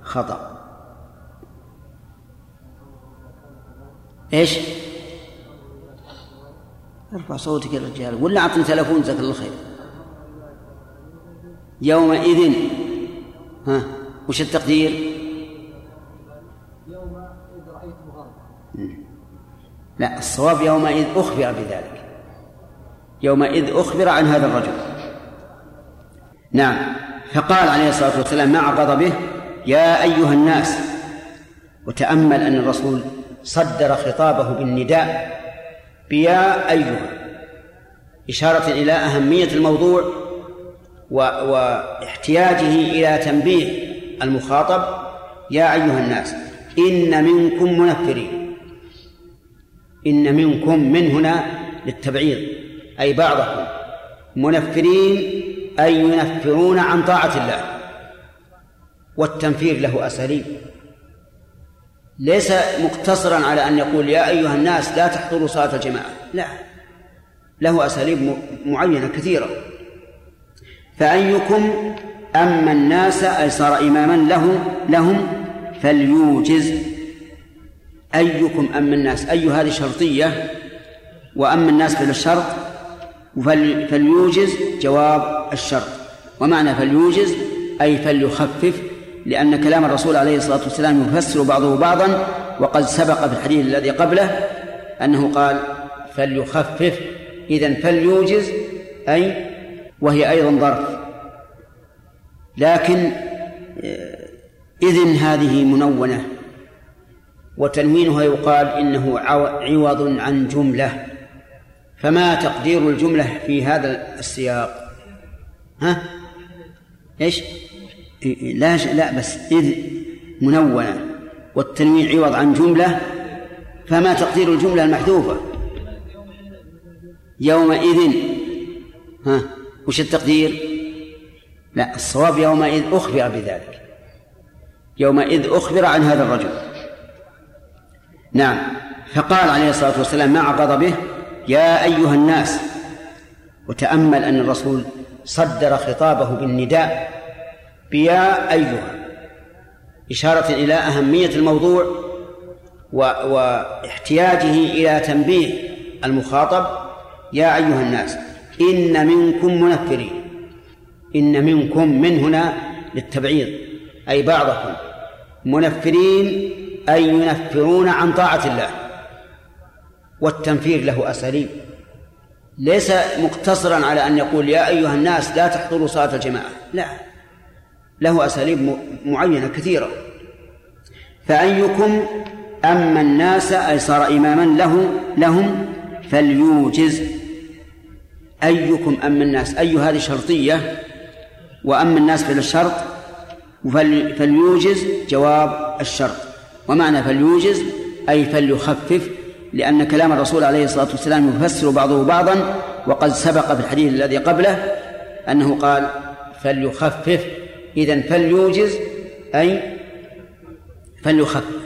خطأ. إيش؟ ارفع صوتك يا رجال. ولا أعطني تلفون جزاك الله خير. يومئذ. ها؟ وش التقدير؟ يومئذ رأيته لا الصواب يومئذ أخبر بذلك. يومئذ أخبر عن هذا الرجل. نعم. فقال عليه الصلاة والسلام مع غضبه يا أيها الناس وتأمل أن الرسول صدر خطابه بالنداء بيا أيها إشارة إلى أهمية الموضوع واحتياجه إلى تنبيه المخاطب. يا أيها الناس إن منكم منفرين. إن منكم من هنا للتبعيض أي بعضكم منفرين أي ينفرون عن طاعة الله والتنفير له أساليب. ليس مقتصرا على أن يقول يا أيها الناس لا تحضروا صلاة الجماعة. لا له أساليب معينة كثيرة. فأيكم أم الناس أي صار إماما له لهم فليوجز. أيكم أم الناس أي هذه شرطية؟ وأم الناس بالشرط فليوجز جواب الشرط ومعنى فليوجز أي فليخفف لأن كلام الرسول عليه الصلاة والسلام يفسر بعضه بعضا وقد سبق في الحديث الذي قبله أنه قال فليخفف. إذا فليوجز أي وهي أيضا ظرف. لكن آه، إذن هذه منونة. وتنوينها يقال إنه عوض عن جملة. فما تقدير الجملة في هذا السياق؟ ها؟ إيش؟ لا لا بس إذ منونة والتنوين عوض عن جملة فما تقدير الجملة المحذوفة. يومئذ ها؟ وش التقدير؟ لا الصواب يومئذ أخبر بذلك. يومئذ أخبر عن هذا الرجل. نعم. فقال عليه الصلاة والسلام مع غضبه يا أيها الناس وتأمل أن الرسول صدر خطابه بالنداء بيا أيها إشارة إلى أهمية الموضوع واحتياجه إلى تنبيه المخاطب يا أيها الناس إن منكم منفرين إن منكم من هنا للتبعيض أي بعضكم منفرين أي ينفرون عن طاعة الله والتنفير له أساليب. ليس مقتصرا على أن يقول يا أيها الناس لا تحضروا صلاة الجماعة. لا. له أساليب معينة كثيرة. فأيكم أم الناس أي صار إماما له لهم فليوجز. أيكم أم الناس أي هذه شرطية؟ وأم الناس في الشرط فليوجز جواب الشرط. ومعنى فليوجز أي فليخفف لأن كلام الرسول عليه الصلاة والسلام يفسر بعضه بعضا وقد سبق في الحديث الذي قبله أنه قال فليخفف. إذا فليوجز أي فليخفف.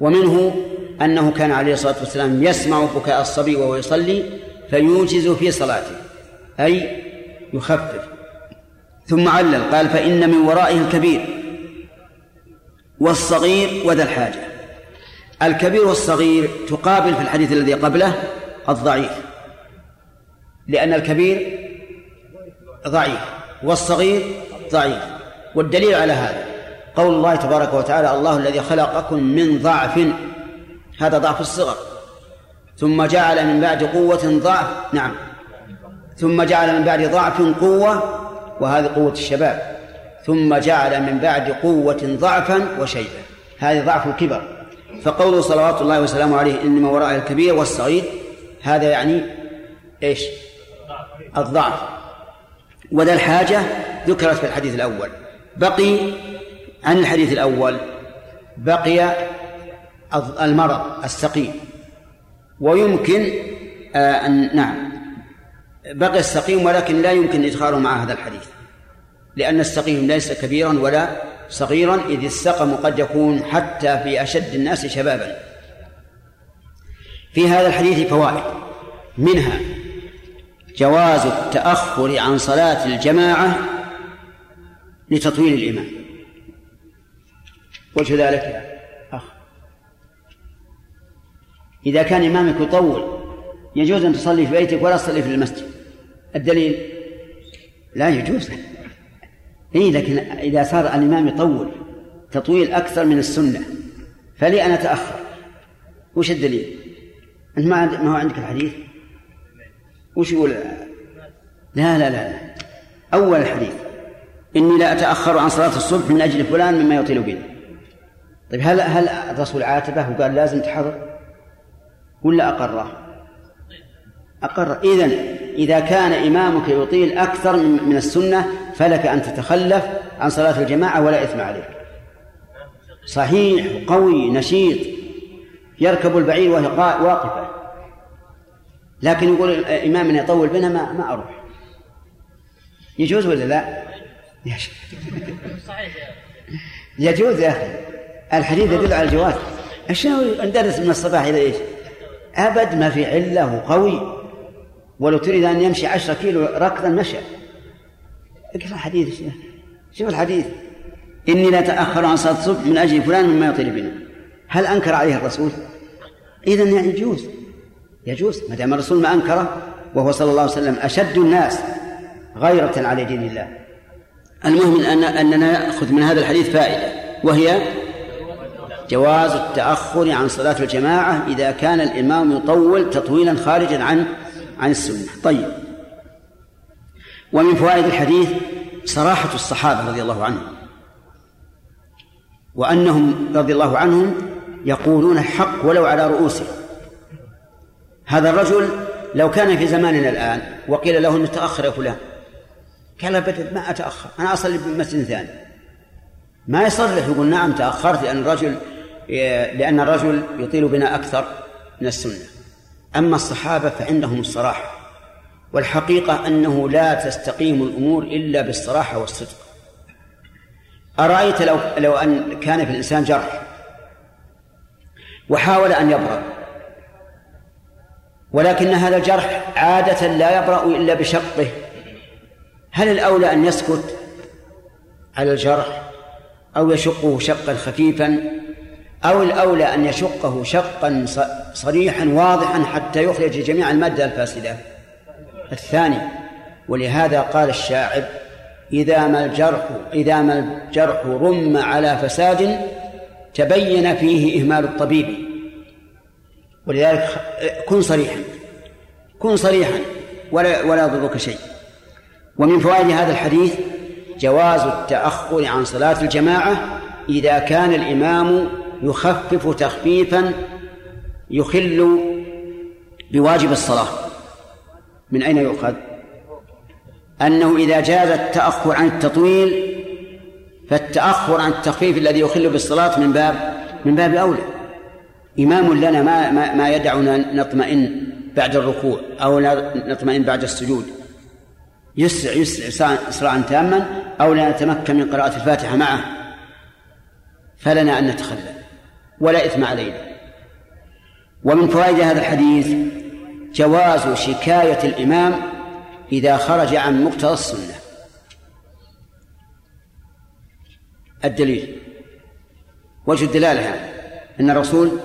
ومنه أنه كان عليه الصلاة والسلام يسمع بكاء الصبي وهو يصلي فيوجز في صلاته أي يخفف. ثم علل قال فإن من ورائه الكبير والصغير وذا الحاجة. الكبير والصغير تقابل في الحديث الذي قبله الضعيف. لأن الكبير ضعيف والصغير ضعيف. والدليل على هذا قول الله تبارك وتعالى الله الذي خلقكم من ضعف. هذا ضعف الصغر. ثم جعل من بعد قوة ضعف. نعم. ثم جعل من بعد ضعف قوة وهذه قوة الشباب. ثم جعل من بعد قوة ضعفا وشيبا هذه ضعف الكبر. فقوله صلوات الله وسلامه عليه إنما وراء الكبير والصغير هذا يعني إيش؟ الضعف. وذا الحاجة ذكرت في الحديث الأول. بقي عن الحديث الأول. بقي المرض السقيم. ويمكن آه أن نعم. بقي السقيم ولكن لا يمكن إدخاله مع هذا الحديث. لأن السقيم ليس كبيرا ولا صغيرا إذ السقم قد يكون حتى في أشد الناس شبابا. في هذا الحديث فوائد. منها جواز التأخر عن صلاة الجماعة لتطويل الإمام وجه ذلك أخ. إذا كان إمامك يطول يجوز أن تصلي في بيتك ولا تصلي في المسجد. الدليل؟ لا يجوز. إيه لكن إذا صار الإمام يطول تطويل أكثر من السنة فلي أنا أتأخر وش الدليل؟ أنت ما ما هو عندك الحديث؟ وش يقول؟ لا لا لا أول الحديث إني لا أتأخر عن صلاة الصبح من أجل فلان مما يطيل بنا طيب هل هل الرسول عاتبه وقال لازم تحضر ولا أقره؟ أقر. إذن إذا كان إمامك يطيل أكثر من السنة فلك أن تتخلف عن صلاة الجماعة ولا إثم عليك. صحيح قوي نشيط يركب البعير وهي واقفة. لكن يقول الإمام يطول بنا ما ما أروح. يجوز ولا لا؟ يجوز يا أخي. الحديث يدل على الجواز. شنو ندرس من الصباح إلى إيش؟ أبد ما في علة وقوي. ولو تريد أن يمشي عشرة كيلو ركضا مشى. اقرأ حديث شوف الحديث. إني لا تأخر عن صلاة الصبح من أجل فلان مما يطيل بنا. هل أنكر عليه الرسول؟ إذا يعني يجوز. يجوز. ما دام الرسول ما أنكره وهو صلى الله عليه وسلم أشد الناس غيرة على دين الله. المهم أن أننا نأخذ من هذا الحديث فائدة وهي جواز التأخر عن صلاة الجماعة إذا كان الإمام يطول تطويلا خارجا عن عن السنة. طيب. ومن فوائد الحديث صراحة الصحابة رضي الله عنهم. وأنهم رضي الله عنهم يقولون الحق ولو على رؤوسهم هذا الرجل لو كان في زماننا الآن وقيل له أنه تأخر يا فلان. قال أبدا ما أتأخر أنا أصلي بمسجد ثاني. ما يصرح يقول نعم تأخرت لأن الرجل لأن الرجل يطيل بنا أكثر من السنة. أما الصحابة فعندهم الصراحة والحقيقة أنه لا تستقيم الأمور إلا بالصراحة والصدق. أرأيت لو لو أن كان في الإنسان جرح وحاول أن يبرأ ولكن هذا الجرح عادة لا يبرأ إلا بشقه هل الأولى أن يسكت على الجرح أو يشقه شقا خفيفا؟ أو الأولى أن يشقه شقا صريحا واضحا حتى يخرج جميع المادة الفاسدة. الثاني ولهذا قال الشاعر إذا ما الجرح إذا ما الجرح رم على فساد تبين فيه إهمال الطبيب. ولذلك كن صريحا كن صريحا ولا ولا يضرك شيء. ومن فوائد هذا الحديث جواز التأخر عن صلاة الجماعة إذا كان الإمام يخفف تخفيفا يخل بواجب الصلاة. من أين يؤخذ؟ أنه إذا جاز التأخر عن التطويل فالتأخر عن التخفيف الذي يخل بالصلاة من باب من باب أولى. إمام لنا ما ما, ما يدعنا نطمئن بعد الركوع أو نطمئن بعد السجود. يسرع يسرع إسراعا تاما أو لا نتمكن من قراءة الفاتحة معه. فلنا أن نتخلى. ولا إثم علينا ومن فوائد هذا الحديث جواز شكاية الإمام إذا خرج عن مقتضى السنة. الدليل. وجه الدلالة أن الرسول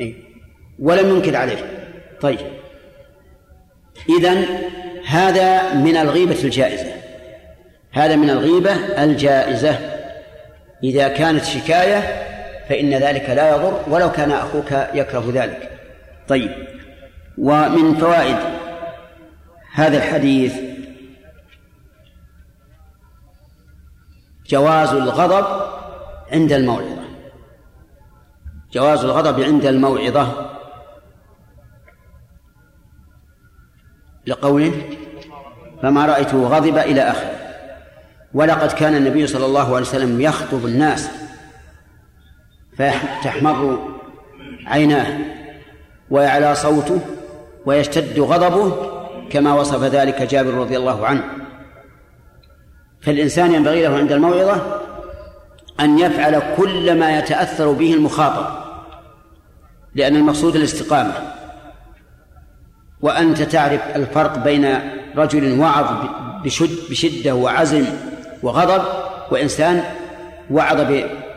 إيه؟ ولم ينكر عليه. طيب. إذن هذا من الغيبة الجائزة. هذا من الغيبة الجائزة. إذا كانت شكاية فإن ذلك لا يضر ولو كان أخوك يكره ذلك. طيب. ومن فوائد هذا الحديث جواز الغضب عند الموعظة. جواز الغضب عند الموعظة. لقوله فما رأيته غضب إلى آخره ولقد كان النبي صلى الله عليه وسلم يخطب الناس فتحمر عيناه ويعلى صوته ويشتد غضبه كما وصف ذلك جابر رضي الله عنه. فالإنسان ينبغي له عند الموعظة أن يفعل كل ما يتأثر به المخاطب لأن المقصود الاستقامة. وأنت تعرف الفرق بين رجل وعظ بشد بشدة وعزم وغضب وإنسان وعظ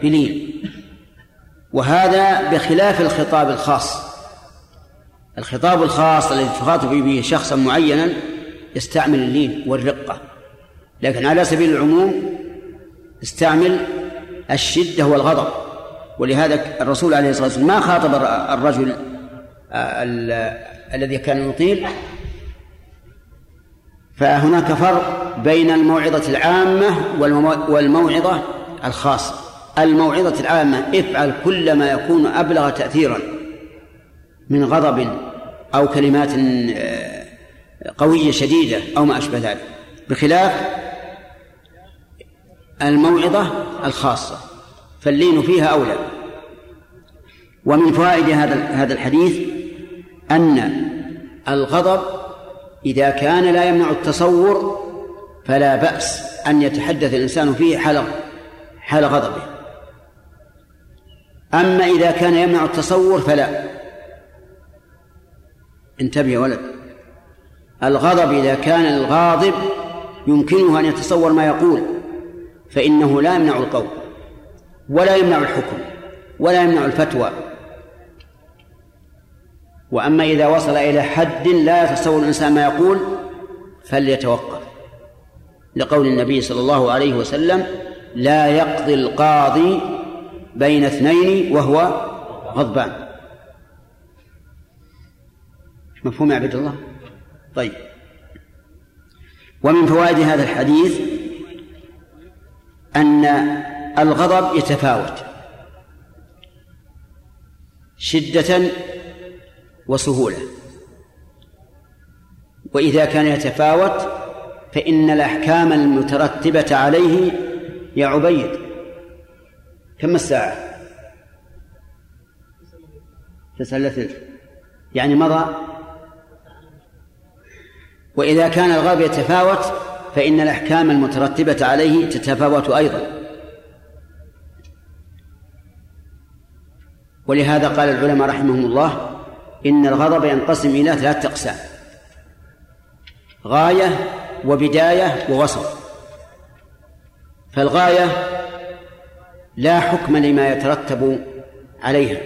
بلين وهذا بخلاف الخطاب الخاص. الخطاب الخاص الذي تخاطب به شخصا معينا يستعمل اللين والرقة. لكن على سبيل العموم استعمل الشدة والغضب. ولهذا الرسول عليه الصلاة والسلام ما خاطب الرجل الذي كان يطيل فهناك فرق بين الموعظة العامة والموعظة الخاصة. الموعظة العامة افعل كل ما يكون أبلغ تأثيرا من غضب أو كلمات آه، قوية شديدة أو ما أشبه ذلك. بخلاف الموعظة الخاصة فاللين فيها أولى. ومن فوائد هذا هذا الحديث أن الغضب إذا كان لا يمنع التصور فلا بأس أن يتحدث الإنسان فيه حال حال غضبه. أما إذا كان يمنع التصور فلا. انتبه يا ولد. الغضب إذا كان الغاضب يمكنه أن يتصور ما يقول فإنه لا يمنع القول ولا يمنع الحكم ولا يمنع الفتوى. وأما إذا وصل إلى حد لا يتصور الإنسان ما يقول فليتوقف. لقول النبي صلى الله عليه وسلم لا يقضي القاضي بين اثنين وهو غضبان. مفهوم يا عبد الله؟ طيب. ومن فوائد هذا الحديث أن الغضب يتفاوت. شدة وسهولة. وإذا كان يتفاوت فإن الأحكام المترتبة عليه يا عبيد كم الساعة؟ تسعة يعني مضى؟ وإذا كان الغضب يتفاوت فإن الأحكام المترتبة عليه تتفاوت أيضا. ولهذا قال العلماء رحمهم الله إن الغضب ينقسم إلى ثلاثة أقسام. غاية وبداية ووسط. فالغاية لا حكم لما يترتب عليها.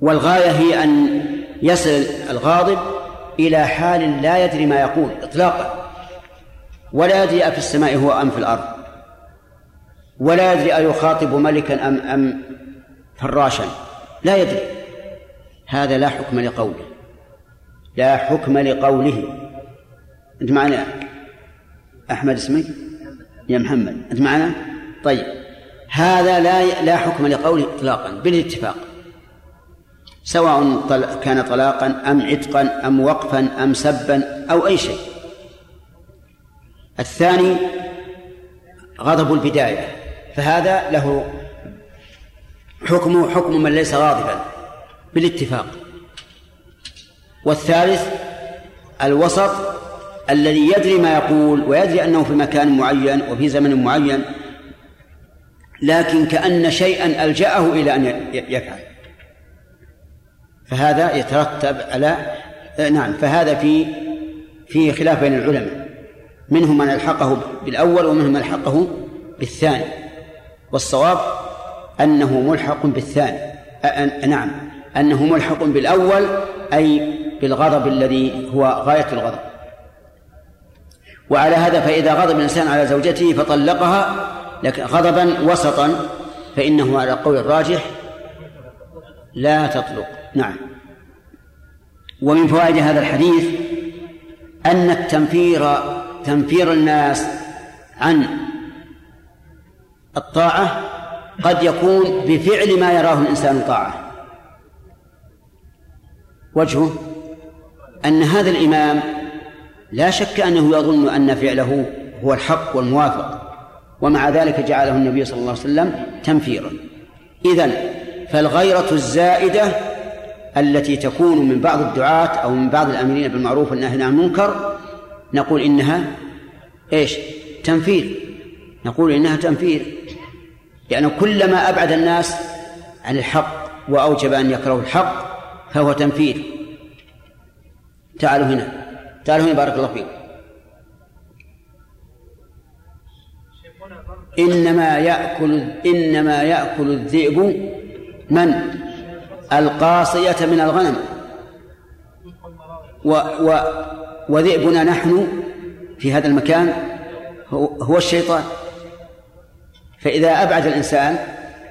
والغاية هي أن يصل الغاضب إلى حال لا يدري ما يقول إطلاقا. ولا يدري أفي السماء هو أم في الأرض. ولا يدري أيخاطب ملكا أم أم فراشا. لا يدري. هذا لا حكم لقوله. لا حكم لقوله. أنت معنا أحمد اسمك يا محمد. أنت معنا؟ طيب. هذا لا لا حكم لقوله إطلاقا بالاتفاق. سواء كان طلاقا أم عتقا أم وقفا أم سبا أو أي شيء. الثاني غضب البداية. فهذا له حكمه حكم من ليس غاضبا. بالاتفاق. والثالث الوسط الذي يدري ما يقول ويدري أنه في مكان معين وفي زمن معين لكن كأن شيئا ألجأه إلى أن يفعل. فهذا يترتب على نعم فهذا في في خلاف بين العلماء. منهم من ألحقه بالأول ومنهم من ألحقه بالثاني. والصواب أنه ملحق بالثاني. نعم. أنه ملحق بالأول أي بالغضب الذي هو غاية الغضب. وعلى هذا فإذا غضب الإنسان على زوجته فطلقها غضبا وسطا فإنه على القول الراجح لا تطلق. نعم. ومن فوائد هذا الحديث أن التنفير تنفير الناس عن الطاعة قد يكون بفعل ما يراه الإنسان طاعة. وجهه أن هذا الإمام لا شك أنه يظن أن فعله هو الحق والموافق ومع ذلك جعله النبي صلى الله عليه وسلم تنفيرا. إذن فالغيرة الزائدة التي تكون من بعض الدعاة أو من بعض الآمرين بالمعروف والنهي عن المنكر نقول إنها إيش؟ تنفير. نقول إنها تنفير. لأنه كلما أبعد الناس عن الحق وأوجب أن يكرهوا الحق فهو تنفير تعالوا هنا. تعالوا هنا بارك الله فيكم إنما يأكل إنما يأكل الذئب من؟ القاصية من الغنم. و و وذئبنا نحن في هذا المكان هو الشيطان. فإذا أبعد الإنسان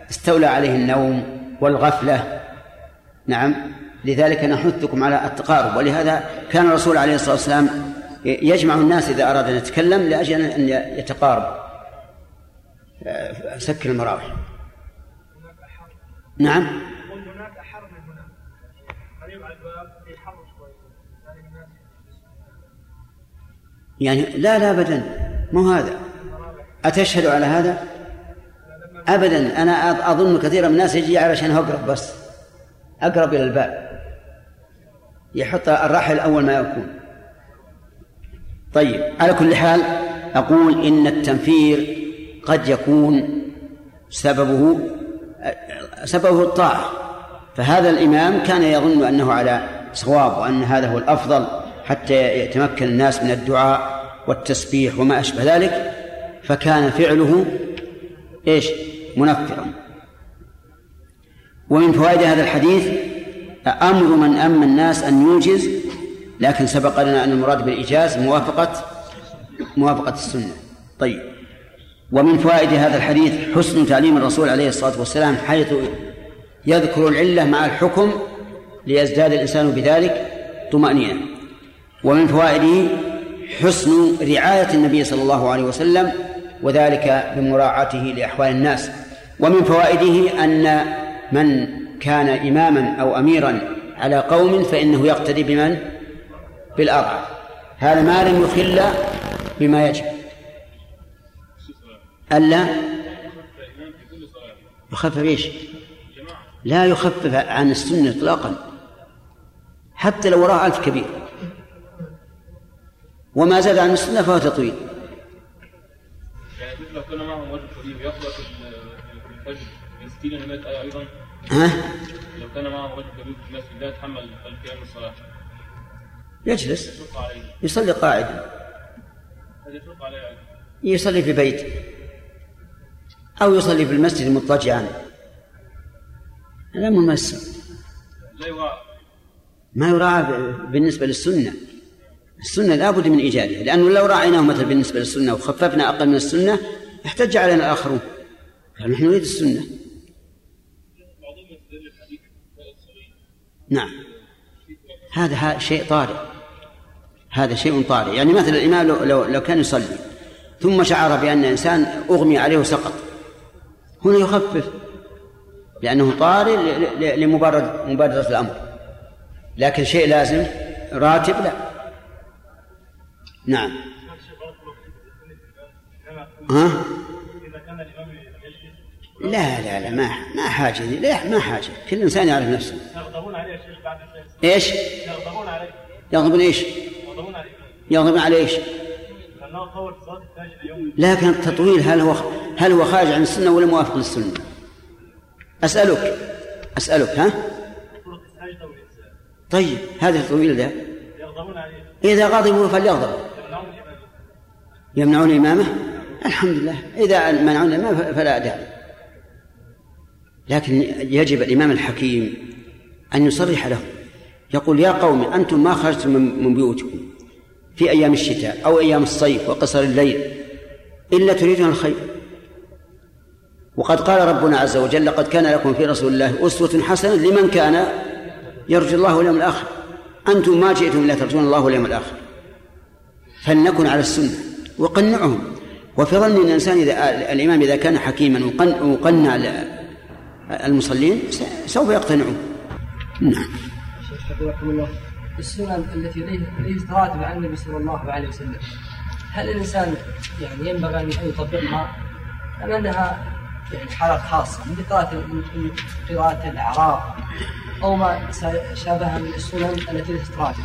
استولى عليه النوم والغفلة. نعم. لذلك نحثكم على التقارب. ولهذا كان الرسول عليه الصلاة والسلام يجمع الناس إذا أراد أن يتكلم لأجل أن يتقارب. سكر المراوح. نعم. هناك من يعني لا لا ابدا. مو هذا. أتشهد على هذا؟ ابدا. أنا أظن كثيرا من الناس يجي علشان أقرب بس. أقرب إلى الباب. يحط الرحل أول ما يكون طيب على كل حال أقول إن التنفير قد يكون سببه سببه الطاعة. فهذا الإمام كان يظن أنه على صواب وأن هذا هو الأفضل حتى يتمكن الناس من الدعاء والتسبيح وما أشبه ذلك. فكان فعله إيش؟ منفرا. ومن فوائد هذا الحديث أمر من أما الناس أن يوجز لكن سبق لنا أن المراد بالإيجاز موافقة موافقة السنة. طيب. ومن فوائد هذا الحديث حسن تعليم الرسول عليه الصلاة والسلام حيث يذكر العلة مع الحكم ليزداد الإنسان بذلك طمأنينة. ومن فوائده حسن رعاية النبي صلى الله عليه وسلم وذلك بمراعاته لأحوال الناس. ومن فوائده أن من كان إماما أو أميرا على قوم فإنه يقتدي بمن؟ بالأضعف هذا ما لم يخل بما يجب. ألا؟ يخفف إيش؟ لا يخفف عن السنة إطلاقا. حتى لو وراه ألف كبير. وما زاد عن السنة فهو تطويل. يعني لو معهم يقرأ في الفجر من 60 إلى 100 آية أيضا ها؟ لو كان معهم رجل كبير في المسجد لا يتحمل القيام الصلاة يجلس. يصلي قاعدا يصلي في بيته أو يصلي في المسجد مضطجعا. هذا يراعى. ما يراعى بالنسبة للسنة. السنة لابد من إيجادها لأنه لو راعيناه مثلا بالنسبة للسنة وخففنا أقل من السنة احتج علينا الآخرون. فنحن نريد السنة. نعم. هذا شيء طارئ. هذا شيء طارئ. يعني مثلا الإمام لو, لو, لو كان يصلي ثم شعر بأن إنسان أغمي عليه وسقط. هنا يخفف لأنه طارئ لمبادرة مبادرة الأمر. لكن شيء لازم راتب لا. نعم. ها؟ لا لا لا ما ما حاجة دي. لا ما حاجة. كل إنسان يعرف نفسه. يغضبون عليه بعد إيش؟ يغضبون عليه. يغضبون إيش؟ يغضبون عليه. يغضبون إيش؟ لكن التطويل هل هو هل هو خارج عن السنة ولا موافق للسنة؟ أسألك أسألك ها؟ طيب هذا التطويل ده. يغضبون عليه. إذا غضبوا فليغضب. يمنعون إمامه الحمد لله. إذا منعون الإمام فلا داعي لكن يجب الإمام الحكيم أن يصرح له يقول يا قوم أنتم ما خرجتم من بيوتكم في أيام الشتاء أو أيام الصيف وقصر الليل إلا تريدون الخير. وقد قال ربنا عز وجل لقد كان لكم في رسول الله أسوة حسنة لمن كان يرجو الله واليوم الآخر. أنتم ما جئتم إلا ترجون الله واليوم الآخر. فلنكن على السنة وقنعهم. وفي ظن أن الإنسان إذا الإمام إذا كان حكيما وقن- وقنع المصلين سوف يقتنعون. نعم. حفظكم الله السنن التي ليست ليست راتبة عن النبي صلى الله عليه وسلم هل الإنسان يعني ينبغي أن يطبقها؟ أم أنها يعني حالات خاصة مثل قراءة قراءة الأعراف أو ما شابهها من السنن التي ليست راتبة؟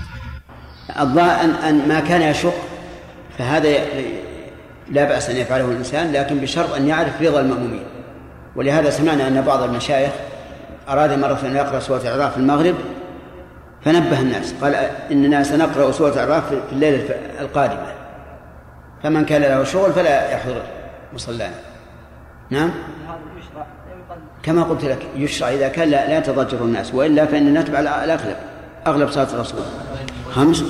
الظاهر أن, أن ما كان يشق فهذا لا بأس أن يفعله الإنسان لكن بشرط أن يعرف رضا المأمومين. ولهذا سمعنا أن بعض المشايخ أراد مرة أن يقرأ سورة الأعراف في المغرب فنبه الناس قال إننا سنقرأ سورة الأعراف في الليلة القادمة فمن كان له شغل فلا يحضر مصلانا. نعم؟ كما قلت لك يشرع إذا كان لا, لا يتضجر الناس وإلا فإن نتبع الأغلب أغلب صلاة الرسول. خمس؟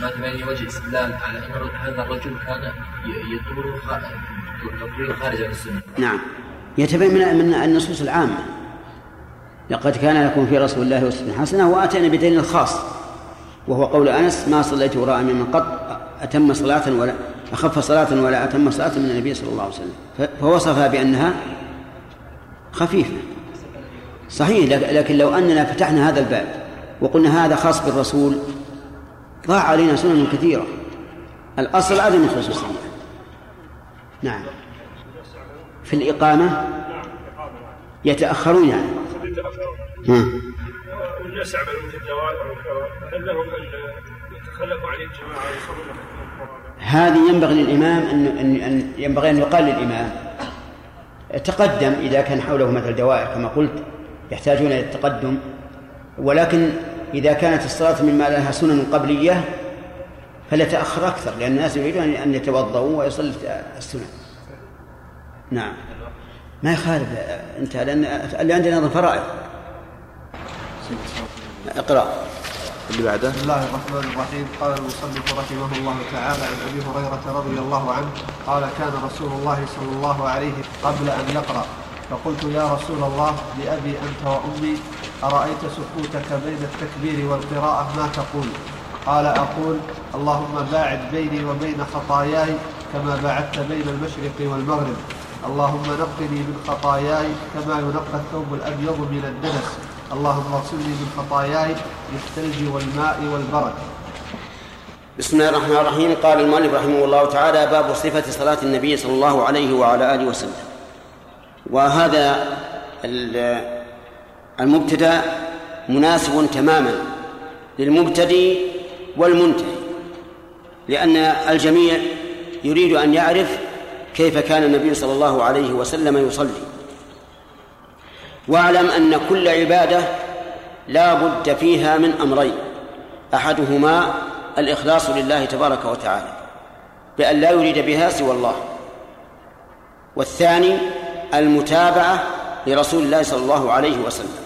ما تبين وجه الاستدلال على إن هذا الرجل كان يطول خارج عن السنة. نعم. يتبين من من النصوص العامة. لقد كان لكم في رسول الله أسوة حسنة وأتينا بدليل الخاص وهو قول أنس ما صليت وراء من قط أتم صلاة ولا أخف صلاة ولا أتم صلاة من النبي صلى الله عليه وسلم. فوصفها بأنها خفيفة. صحيح لك- لكن لو أننا فتحنا هذا الباب وقلنا هذا خاص بالرسول ضاع علينا سنن كثيرة. الأصل عدم الخصوصية نعم. في الإقامة يتأخرون يعني ها. والناس يعملون في الدوائر هل لهم ان يتخلفوا عن الجماعه ويصلون؟ هذه ينبغي للإمام أن أن أن ينبغي أن يقال للإمام تقدم إذا كان حوله مثل دوائر كما قلت يحتاجون إلى التقدم ولكن إذا كانت الصلاة مما لها سنن قبلية فليتأخر أكثر لأن الناس يريدون أن يتوضأوا ويصلوا السنن نعم. ما يخالف أنت لأن اللي عندنا نظم فرائض. اقرأ. اللي بعده. بسم الله الرحمن الرحيم. قال المصنف رحمه الله تعالى عن أبي هريرة رضي الله عنه قال كان رسول الله صلى الله عليه قبل أن يقرأ. فقلت يا رسول الله لأبي أنت وأمي أرأيت سكوتك بين التكبير والقراءة؟ ما تقول؟ قال أقول اللهم باعد بيني وبين خطاياي كما باعدت بين المشرق والمغرب. اللهم نقني من خطاياي كما ينقى الثوب الأبيض من الدنس. اللهم اغسلني من خطاياي بالثلج والماء والبرد بسم الله الرحمن الرحيم. قال المؤلف رحمه الله تعالى باب صفة صلاة النبي صلى الله عليه وعلى آله وسلم. وهذا المبتدا مناسب تماما للمبتدئ والمنتهي لأن الجميع يريد أن يعرف كيف كان النبي صلى الله عليه وسلم يصلي. واعلم أن كل عبادة لا بد فيها من أمرين. أحدهما الإخلاص لله تبارك وتعالى بأن لا يريد بها سوى الله. والثاني المتابعة لرسول الله صلى الله عليه وسلم.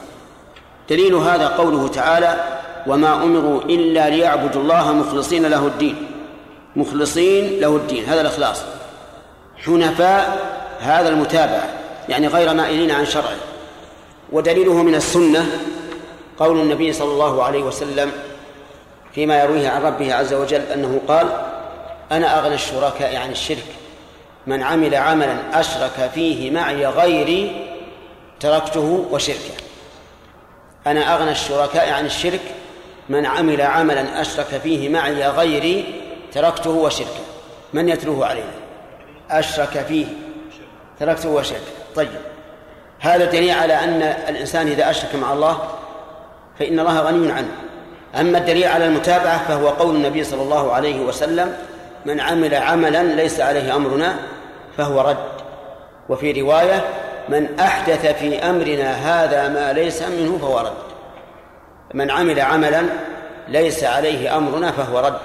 دليل هذا قوله تعالى وما أمروا إلا ليعبدوا الله مخلصين له الدين. مخلصين له الدين هذا الإخلاص. حنفاء هذا المتابعة يعني غير مائلين عن شرعه. ودليله من السنة قول النبي صلى الله عليه وسلم فيما يرويه عن ربه عز وجل أنه قال أنا أغنى الشركاء عن الشرك من عمل عملا أشرك فيه معي غيري تركته وشركه. أنا أغنى الشركاء عن الشرك من عمل عملا أشرك فيه معي غيري تركته وشركه. من يتلوه علينا؟ أشرك فيه. تركته وشركه طيب. هذا دليل على أن الإنسان إذا أشرك مع الله فإن الله غني عنه. أما الدليل على المتابعة فهو قول النبي صلى الله عليه وسلم من عمل عملا ليس عليه أمرنا فهو رد. وفي رواية من أحدث في أمرنا هذا ما ليس منه فهو رد. من عمل عملا ليس عليه أمرنا فهو رد.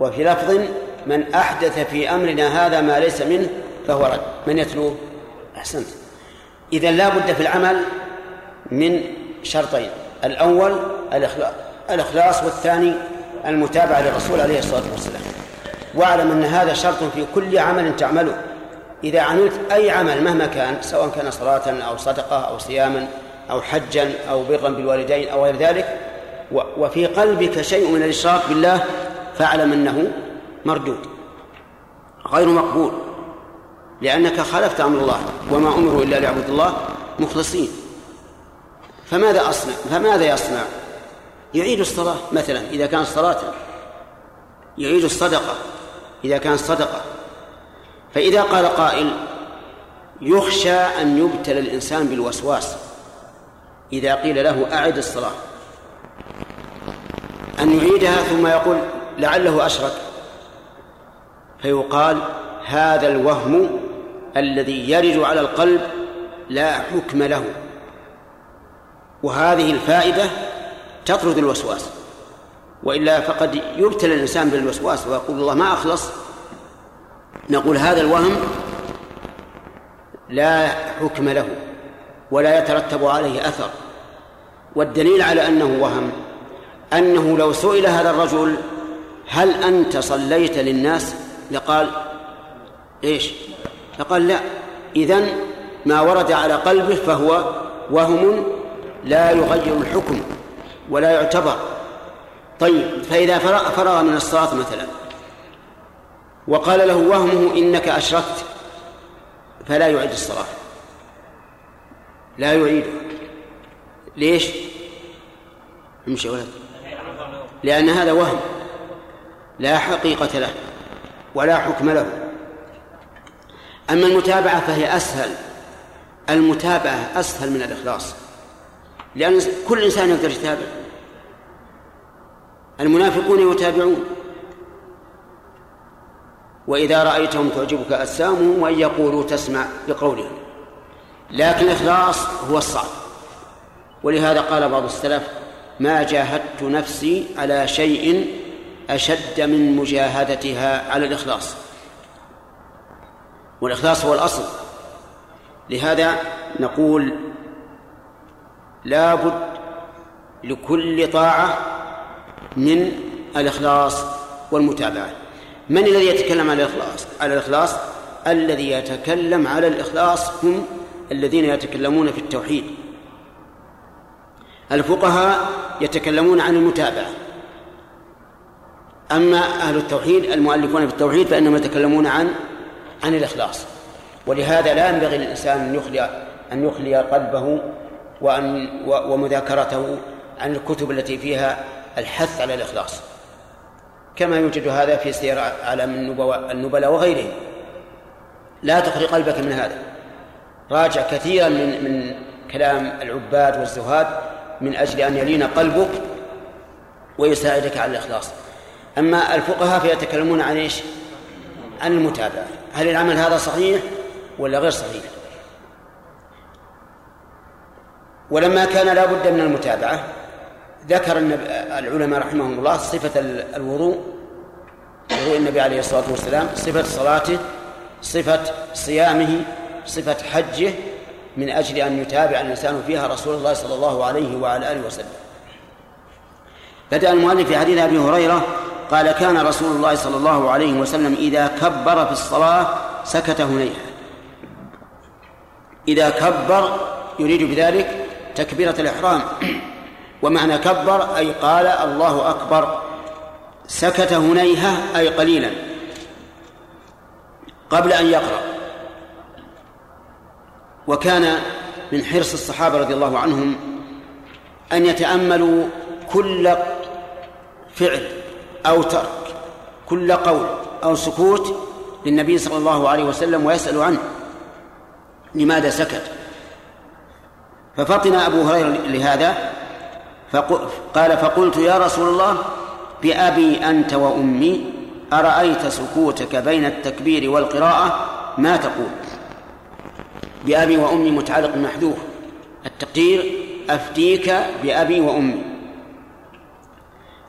وفي لفظ من أحدث في أمرنا هذا ما ليس منه فهو رد. من يتلوه؟ أحسنت. إذا لا بد في العمل من شرطين. الأول الإخلاص. والثاني المتابعة للرسول عليه الصلاة والسلام. واعلم أن هذا شرط في كل عمل تعمله. إذا عملت أي عمل مهما كان سواء كان صلاة أو صدقة أو صياما أو حجا أو برا بالوالدين أو غير ذلك وفي قلبك شيء من الإشراك بالله فاعلم أنه مردود غير مقبول لأنك خالفت أمر الله وما أمروا إلا ليعبدوا الله مخلصين. فماذا أصنع؟ فماذا يصنع؟ يعيد الصلاة مثلا إذا كانت صلاة يعيد الصدقة إذا كانت صدقة. فإذا قال قائل يخشى أن يبتلى الإنسان بالوسواس إذا قيل له أعد الصلاة. أن يعيدها ثم يقول لعله أشرك. فيقال هذا الوهم الذي يرد على القلب لا حكم له. وهذه الفائدة تطرد الوسواس. وإلا فقد يبتلى الإنسان بالوسواس ويقول الله ما أخلص. نقول هذا الوهم لا حكم له ولا يترتب عليه أثر. والدليل على أنه وهم أنه لو سئل هذا الرجل هل أنت صليت للناس؟ لقال إيش؟ لقال لا. إذن ما ورد على قلبه فهو وهم لا يغير الحكم ولا يعتبر. طيب فإذا فرغ من الصلاة مثلا وقال له وهمه إنك أشركت فلا يعيد الصلاة لا يعيد. ليش؟ امشي ولد. لأن هذا وهم لا حقيقة له. ولا حكم له. أما المتابعة فهي أسهل. المتابعة أسهل من الإخلاص. لأن كل إنسان يقدر يتابع. المنافقون يتابعون. وإذا رأيتهم تعجبك أجسامهم وإن يقولوا تسمع لقولهم لكن الإخلاص هو الصعب. ولهذا قال بعض السلف ما جاهدت نفسي على شيء أشد من مجاهدتها على الإخلاص. والإخلاص هو الأصل. لهذا نقول لا بد لكل طاعة من الإخلاص والمتابعة. من الذي يتكلم على الإخلاص؟ على الإخلاص الذي يتكلم على الإخلاص هم الذين يتكلمون في التوحيد. الفقهاء يتكلمون عن المتابعة. أما أهل التوحيد المؤلفون في التوحيد فإنهم يتكلمون عن عن الإخلاص. ولهذا لا ينبغي للإنسان أن يخلي أن يخلي قلبه وأن ومذاكرته عن الكتب التي فيها الحث على الإخلاص. كما يوجد هذا في سير أعلام النبلاء وغيرهم. لا تخلي قلبك من هذا. راجع كثيرا من من كلام العباد والزهاد من أجل أن يلين قلبك ويساعدك على الإخلاص. أما الفقهاء فيتكلمون عن إيش؟ عن المتابعة. هل العمل هذا صحيح ولا غير صحيح؟ ولما كان لا بد من المتابعة ذكر العلماء رحمهم الله صفة الوضوء وضوء النبي عليه الصلاة والسلام صفة صلاته صفة صيامه صفة حجه من أجل أن يتابع الإنسان فيها رسول الله صلى الله عليه وعلى آله وسلم. بدأ المؤلف في حديث أبي هريرة قال كان رسول الله صلى الله عليه وسلم إذا كبر في الصلاة سكت هنيها إذا كبر يريد بذلك تكبيرة الإحرام. ومعنى كبر أي قال الله أكبر. سكت هنيهة أي قليلا. قبل أن يقرأ. وكان من حرص الصحابة رضي الله عنهم أن يتأملوا كل فعل. أو ترك كل قول أو سكوت للنبي صلى الله عليه وسلم ويسأل عنه. لماذا سكت؟ ففطن أبو هريرة لهذا قال فقلت يا رسول الله بأبي أنت وأمي أرأيت سكوتك بين التكبير والقراءة؟ ما تقول؟ بأبي وأمي متعلق محذوف. التقدير أفتيك بأبي وأمي.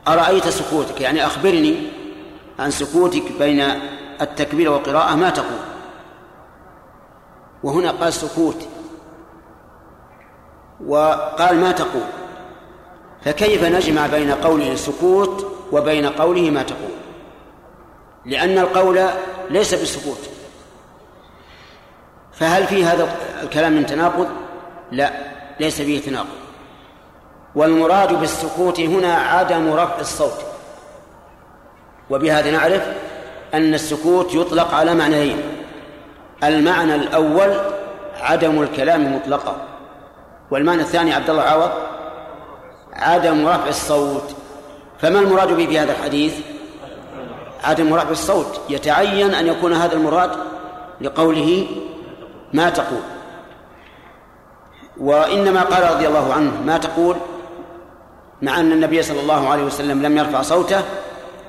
أرأيت سكوتك؟ يعني أخبرني عن سكوتك بين التكبير والقراءة ما تقول. وهنا قال سكوت. وقال ما تقول. فكيف نجمع بين قوله سكوت وبين قوله ما تقول؟ لأن القول ليس بالسكوت فهل في هذا الكلام من تناقض؟ لا ليس فيه تناقض. والمراد بالسكوت هنا عدم رفع الصوت. وبهذا نعرف أن السكوت يطلق على معنيين. المعنى الأول عدم الكلام مطلقا. والمعنى الثاني عبد الله عوض عدم رفع الصوت. فما المراد به في هذا الحديث؟ عدم رفع الصوت. يتعين أن يكون هذا المراد لقوله ما تقول. وإنما قال رضي الله عنه ما تقول مع أن النبي صلى الله عليه وسلم لم يرفع صوته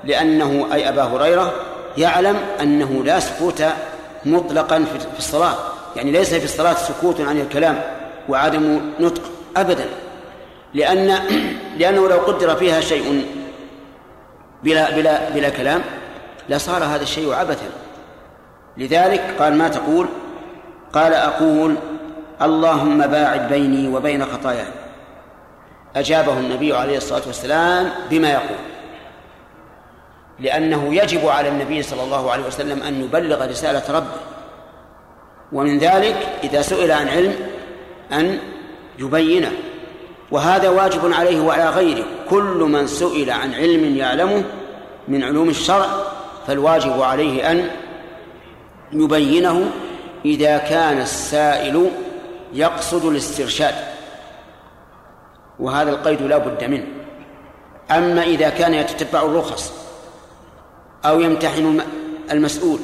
لأنه أي أبا هريرة يعلم أنه لا سكوت مطلقا في الصلاة. يعني ليس في الصلاة سكوت عن الكلام وعدم نطق أبدا. لأن لأنه لو قدر فيها شيء بلا بلا بلا كلام لصار هذا الشيء عبثا. لذلك قال ما تقول؟ قال أقول اللهم باعد بيني وبين خطاياي. أجابه النبي عليه الصلاة والسلام بما يقول. لأنه يجب على النبي صلى الله عليه وسلم أن يبلغ رسالة ربه. ومن ذلك إذا سئل عن علم أن يبينه. وهذا واجب عليه وعلى غيره. كل من سئل عن علم يعلمه من علوم الشرع فالواجب عليه أن يبينه إذا كان السائل يقصد الاسترشاد. وهذا القيد لا بد منه. أما إذا كان يتتبع الرخص أو يمتحن المسؤول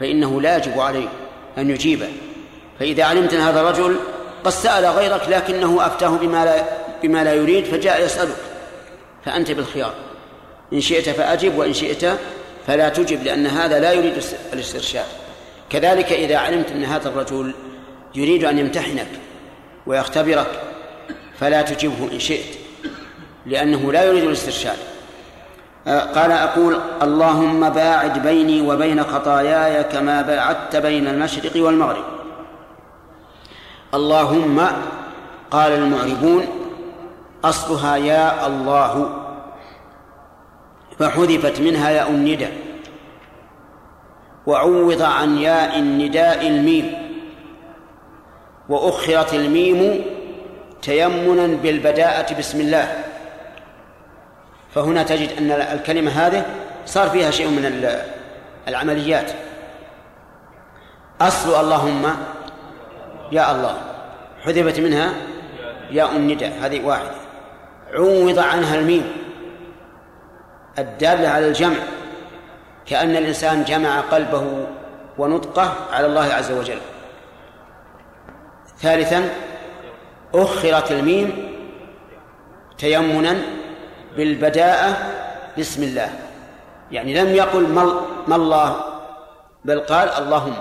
فإنه لا يجب عليه أن يجيبه. فإذا علمت أن هذا الرجل قد سأل غيرك لكنه أفتاه بما لا بما لا يريد فجاء يسألك. فأنت بالخيار. إن شئت فأجب وإن شئت فلا تجب لأن هذا لا يريد الاسترشاد. كذلك إذا علمت أن هذا الرجل يريد أن يمتحنك ويختبرك فلا تجبه إن شئت لأنه لا يريد الاسترشاد. آه، قال أقول اللهم باعد بيني وبين خطاياي كما باعدت بين المشرق والمغرب. اللهم قال المعربون أصلها يا الله. فحذفت منها ياء الندى وعوض عن ياء النداء الميم. وأخرت الميم تيمنا بالبداءة بسم الله. فهنا تجد أن الكلمة هذه صار فيها شيء من العمليات. أصل اللهم يا الله. حذفت منها ياء النداء هذه واحدة. عوض عنها الميم. الدالة على الجمع. كأن الإنسان جمع قلبه ونطقه على الله عز وجل. ثالثا أخرت الميم تيمنا بالبداءة بسم الله. يعني لم يقل ما الله بل قال اللهم.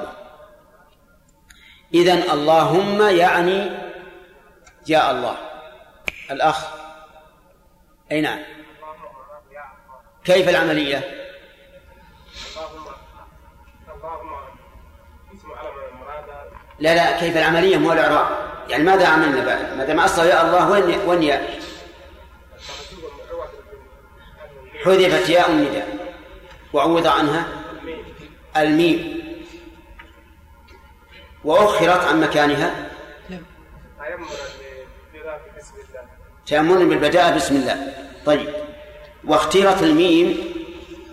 إذن اللهم يعني يا الله. الأخ. أي نعم. كيف العملية؟ لا لا كيف العملية؟ مو الإعراب. يعني ماذا عملنا بعد؟ ما دام أصل يا الله وين وين يا حذفت ياء النداء وعوض عنها الميم وأخرت عن مكانها تأمل بالبداء بسم الله. طيب. واختيرت الميم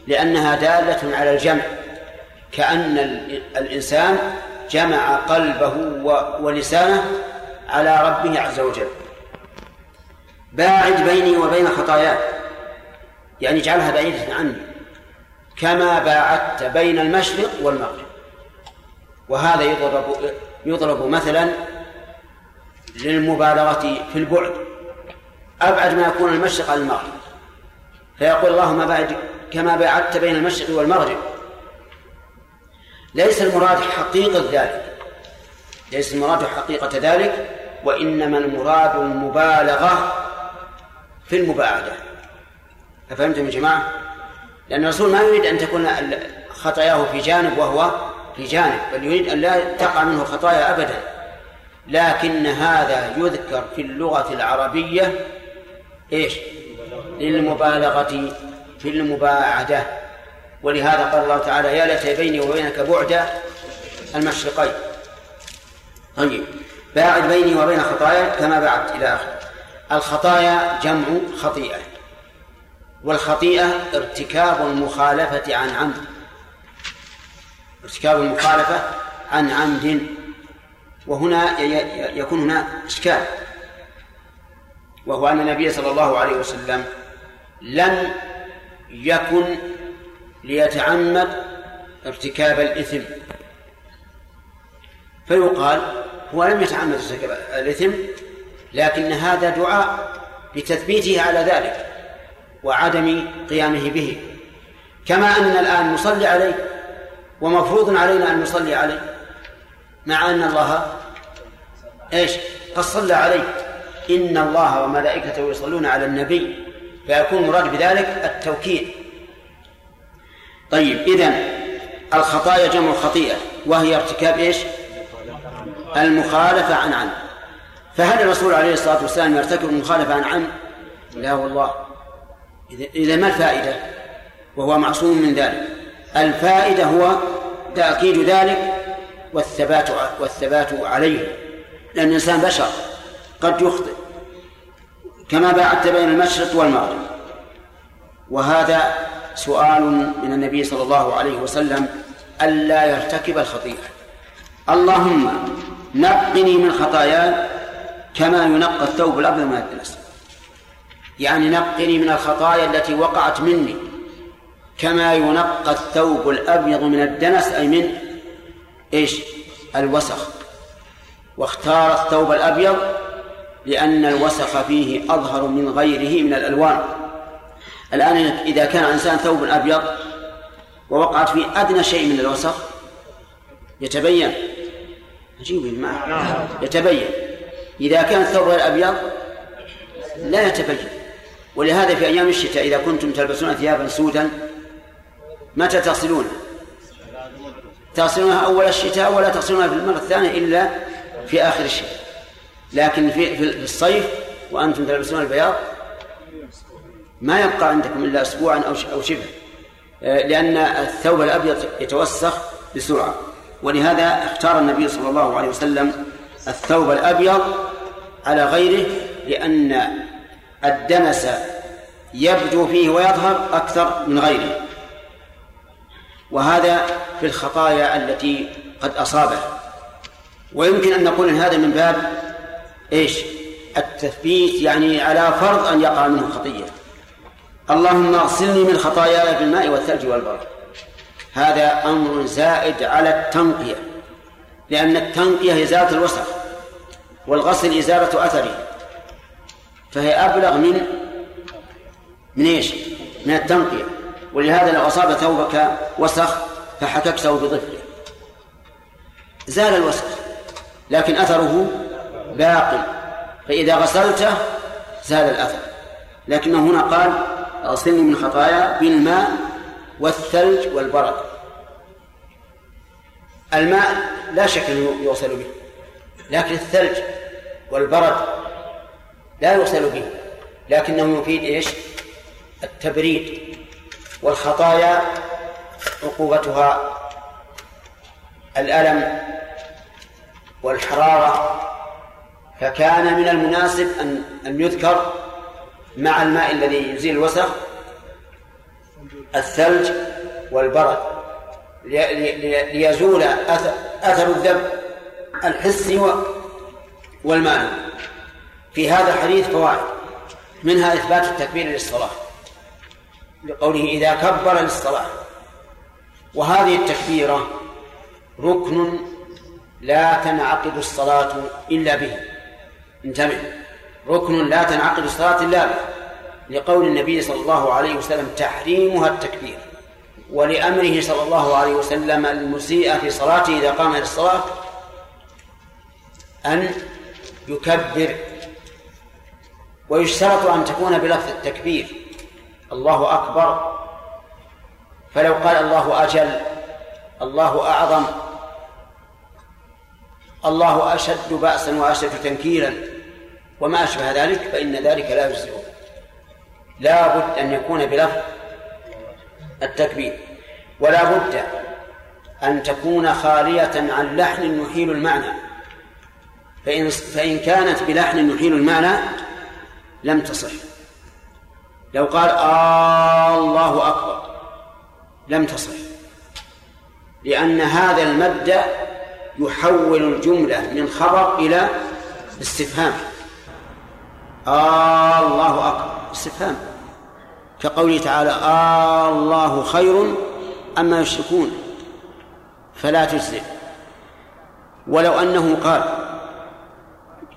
لأنها دالة على الجمع كأن الإنسان جمع قلبه ولسانه على ربه عز وجل. باعد بيني وبين خطاياي يعني اجعلها بعيدة عني. كما باعدت بين المشرق والمغرب. وهذا يضرب يضرب مثلا للمبالغة في البعد. أبعد ما يكون المشرق عن المغرب. فيقول اللهم بعد كما باعدت بين المشرق والمغرب. ليس المراد حقيقة ذلك ليس المراد حقيقة ذلك وإنما المراد المبالغة في المباعدة أفهمتم يا جماعة؟ لأن الرسول ما يريد أن تكون خطاياه في جانب وهو في جانب بل يريد أن لا تقع منه خطايا أبدا لكن هذا يذكر في اللغة العربية إيش؟ للمبالغة في المباعدة ولهذا قال الله تعالى يا ليت بيني وبينك بعد المشرقين. طيب. باعد بيني وبين خطايا كما بعدت إلى آخره الخطايا جمع خطيئة. والخطيئة ارتكاب المخالفة عن عمد. ارتكاب المخالفة عن عمد. وهنا يكون هنا إشكال. وهو أن النبي صلى الله عليه وسلم لم يكن ليتعمد ارتكاب الإثم. فيقال هو لم يتعمد ارتكاب الإثم لكن هذا دعاء بتثبيته على ذلك وعدم قيامه به. كما أننا الآن نصلي عليه ومفروض علينا أن نصلي عليه مع أن الله إيش؟ قد صلى عليه. إن الله وملائكته يصلون على النبي فيكون مراد بذلك التوكيد. طيب إذن الخطايا جمع خطيئة وهي ارتكاب إيش؟ المخالفة عن عن فهل الرسول عليه الصلاة والسلام يرتكب المخالفة عن عن لا والله. إذا ما الفائدة؟ وهو معصوم من ذلك. الفائدة هو تأكيد ذلك والثبات والثبات عليه. لأن الإنسان بشر قد يخطئ. كما باعدت بين المشرق والمغرب. وهذا سؤال من النبي صلى الله عليه وسلم ألا يرتكب الخطيئة. اللهم نقني من خطاياي كما ينقى الثوب الأبيض من الدنس. يعني نقني من الخطايا التي وقعت مني كما ينقى الثوب الأبيض من الدنس أي من إيش؟ الوسخ. واختار الثوب الأبيض لأن الوسخ فيه أظهر من غيره من الألوان. الآن إذا كان إنسان ثوب أبيض ووقعت فيه أدنى شيء من الوسخ يتبين. عجيب ما؟ يتبين. إذا كان الثوب غير أبيض لا يتبين. ولهذا في أيام الشتاء إذا كنتم تلبسون ثيابا سودا متى تغسلونها؟ تغسلونها أول الشتاء ولا تغسلونها في المرة الثانية إلا في آخر الشتاء. لكن في في الصيف وأنتم تلبسون البياض ما يبقى عندكم إلا أسبوعا أو أو شبه. آه، لأن الثوب الأبيض يتوسخ بسرعة. ولهذا اختار النبي صلى الله عليه وسلم الثوب الأبيض على غيره لأن الدنس يبدو فيه ويظهر أكثر من غيره. وهذا في الخطايا التي قد أصابه. ويمكن أن نقول إن هذا من باب إيش؟ التثبيت يعني على فرض أن يقع منه خطية اللهم اغسلني من خطاياي بالماء والثلج والبرد. هذا أمر زائد على التنقية لأن التنقية إزالة الوسخ والغسل إزالة أثره فهي أبلغ من من إيش؟ من التنقية. ولهذا لو أصاب ثوبك وسخ فحككته بظفره زال الوسخ لكن أثره باقي. فإذا غسلته زال الأثر. لكنه هنا قال أغسلني من خطايا بالماء والثلج والبرد الماء لا شك أنه يغسل به لكن الثلج والبرد لا يغسل به لكنه يفيد إيش؟ التبريد والخطايا عقوبتها الألم والحرارة فكان من المناسب أن أن يذكر مع الماء الذي يزيل الوسخ الثلج والبرد ليزول أثر الذنب الحسي والمعنى في هذا الحديث فوائد منها إثبات التكبير للصلاة لقوله إذا كبر للصلاة. وهذه التكبيرة ركن لا تنعقد الصلاة إلا به. انتبه. ركن لا تنعقد الصلاة إلا به لقول النبي صلى الله عليه وسلم تحريمها التكبير ولأمره صلى الله عليه وسلم المسيء في صلاته إذا قام إلى الصلاة أن يكبر ويشترط أن تكون بلفظ التكبير الله أكبر فلو قال الله أجل الله أعظم الله أشد بأسا وأشد تنكيلا وما أشبه ذلك فإن ذلك لا يجزئه. لا بد أن يكون بلفظ التكبير ولا بد أن تكون خالية عن لحن يحيل المعنى. فإن فإن كانت بلحن يحيل المعنى لم تصح. لو قال آه الله أكبر لم تصح. لأن هذا المد يحول الجملة من خبر إلى استفهام. الله أكبر. استفهام. كقوله تعالى الله خير أما يشركون فلا تجزئ ولو أنه قال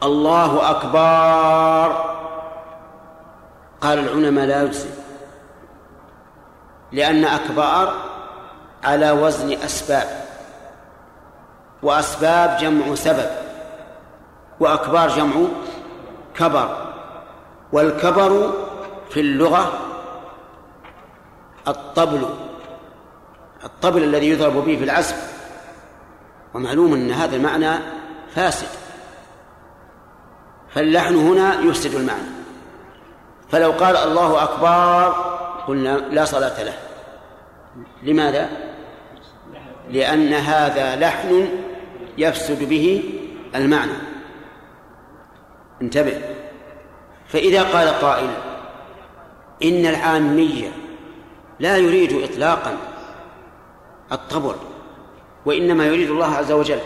الله أكبر قال العلماء لا يجزئ لأن أكبار على وزن أسباب وأسباب جمع سبب وأكبار جمع كبر. والكبر في اللغة الطبل الطبل الذي يضرب به في العزف. ومعلوم أن هذا المعنى فاسد. فاللحن هنا يفسد المعنى. فلو قال الله أكبر قلنا لا صلاة له. لماذا؟ لأن هذا لحن يفسد به المعنى. انتبه. فإذا قال قائل إن العامية لا يريد إطلاقا الطبع وإنما يريد الله عز وجل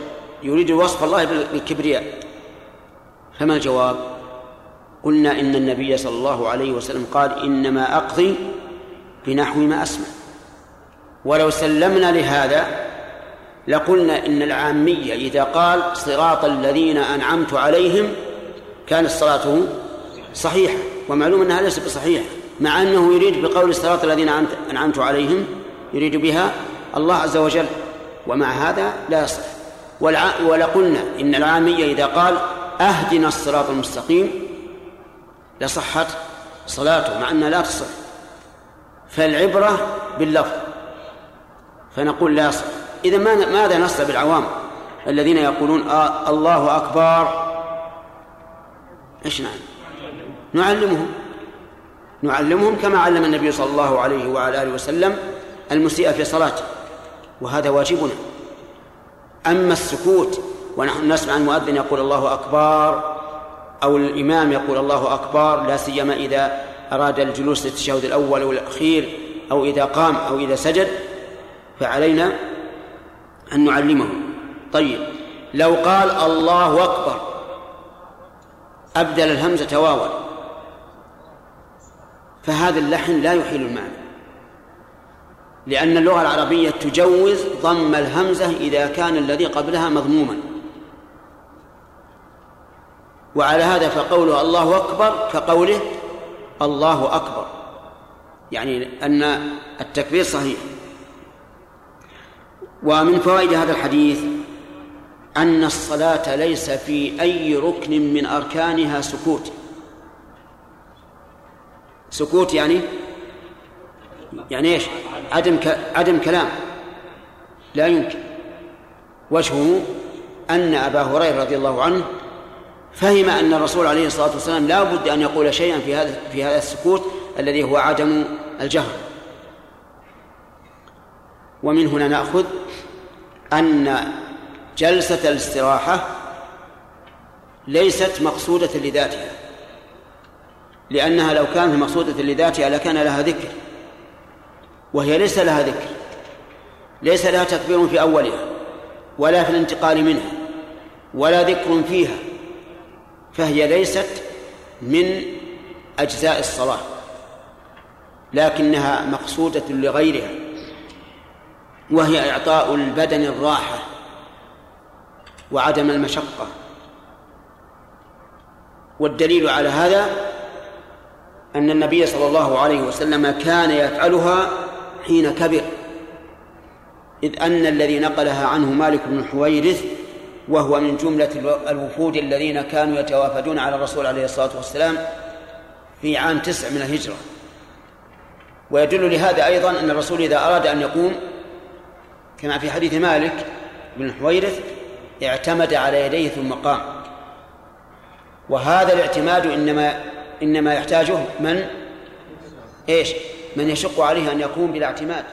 يريد وصف الله بالكبرياء. فما الجواب؟ قلنا إن النبي صلى الله عليه وسلم قال إنما أقضي بنحو ما أسمع. ولو سلمنا لهذا لقلنا إن العامية إذا قال صراط الذين أنعمت عليهم كانت صلاته صحيحة ومعلوم أنها ليست بصحيحة مع أنه يريد بقول الصراط الذين أنعمت عليهم يريد بها الله عز وجل ومع هذا لا يصح. ولقلنا إن العامية إذا قال أهدنا الصراط المستقيم لصحت صلاته مع أنها لا تصح. فالعبرة باللفظ فنقول لا يصح. إذا ماذا نصل بالعوام الذين يقولون آه الله أكبر؟ إيش نعم؟ نعلمهم. نعلمهم كما علم النبي صلى الله عليه وعلى آله وسلم المسيء في صلاته وهذا واجبنا. أما السكوت ونحن نسمع المؤذن يقول الله أكبر أو الإمام يقول الله أكبر لا سيما إذا أراد الجلوس للتشهد الأول أو الأخير أو إذا قام أو إذا سجد فعلينا أن نعلمه طيب لو قال الله أكبر أبدل الهمزة واوا. فهذا اللحن لا يحيل المعنى. لأن اللغة العربية تجوز ضم الهمزة إذا كان الذي قبلها مضموما. وعلى هذا فقوله الله أكبر كقوله الله أكبر. يعني أن التكبير صحيح. ومن فوائد هذا الحديث أن الصلاة ليس في أي ركن من أركانها سكوت. سكوت يعني يعني إيش؟ عدم. عدم كلام لا يمكن وجهه أن أبا هريرة رضي الله عنه فهم أن الرسول عليه الصلاة والسلام لا بد أن يقول شيئا في هذا في هذا السكوت الذي هو عدم الجهر ومن هنا نأخذ أن جلسة الاستراحة ليست مقصودة لذاتها لأنها لو كانت مقصودة لذاتها لكان لها ذكر وهي ليس لها ذكر ليس لها تكبير في أولها ولا في الانتقال منها ولا ذكر فيها فهي ليست من أجزاء الصلاة لكنها مقصودة لغيرها وهي إعطاء البدن الراحة وعدم المشقة. والدليل على هذا أن النبي صلى الله عليه وسلم كان يفعلها حين كبر. إذ أن الذي نقلها عنه مالك بن الحويرث وهو من جملة الوفود الذين كانوا يتوافدون على الرسول عليه الصلاة والسلام في عام تسع من الهجرة. ويدل لهذا أيضا أن الرسول إذا أراد أن يقوم كما في حديث مالك بن الحويرث اعتمد على يديه ثم قام. وهذا الاعتماد إنما إنما يحتاجه من إيش؟ من يشق عليه أن يقوم بلا اعتماد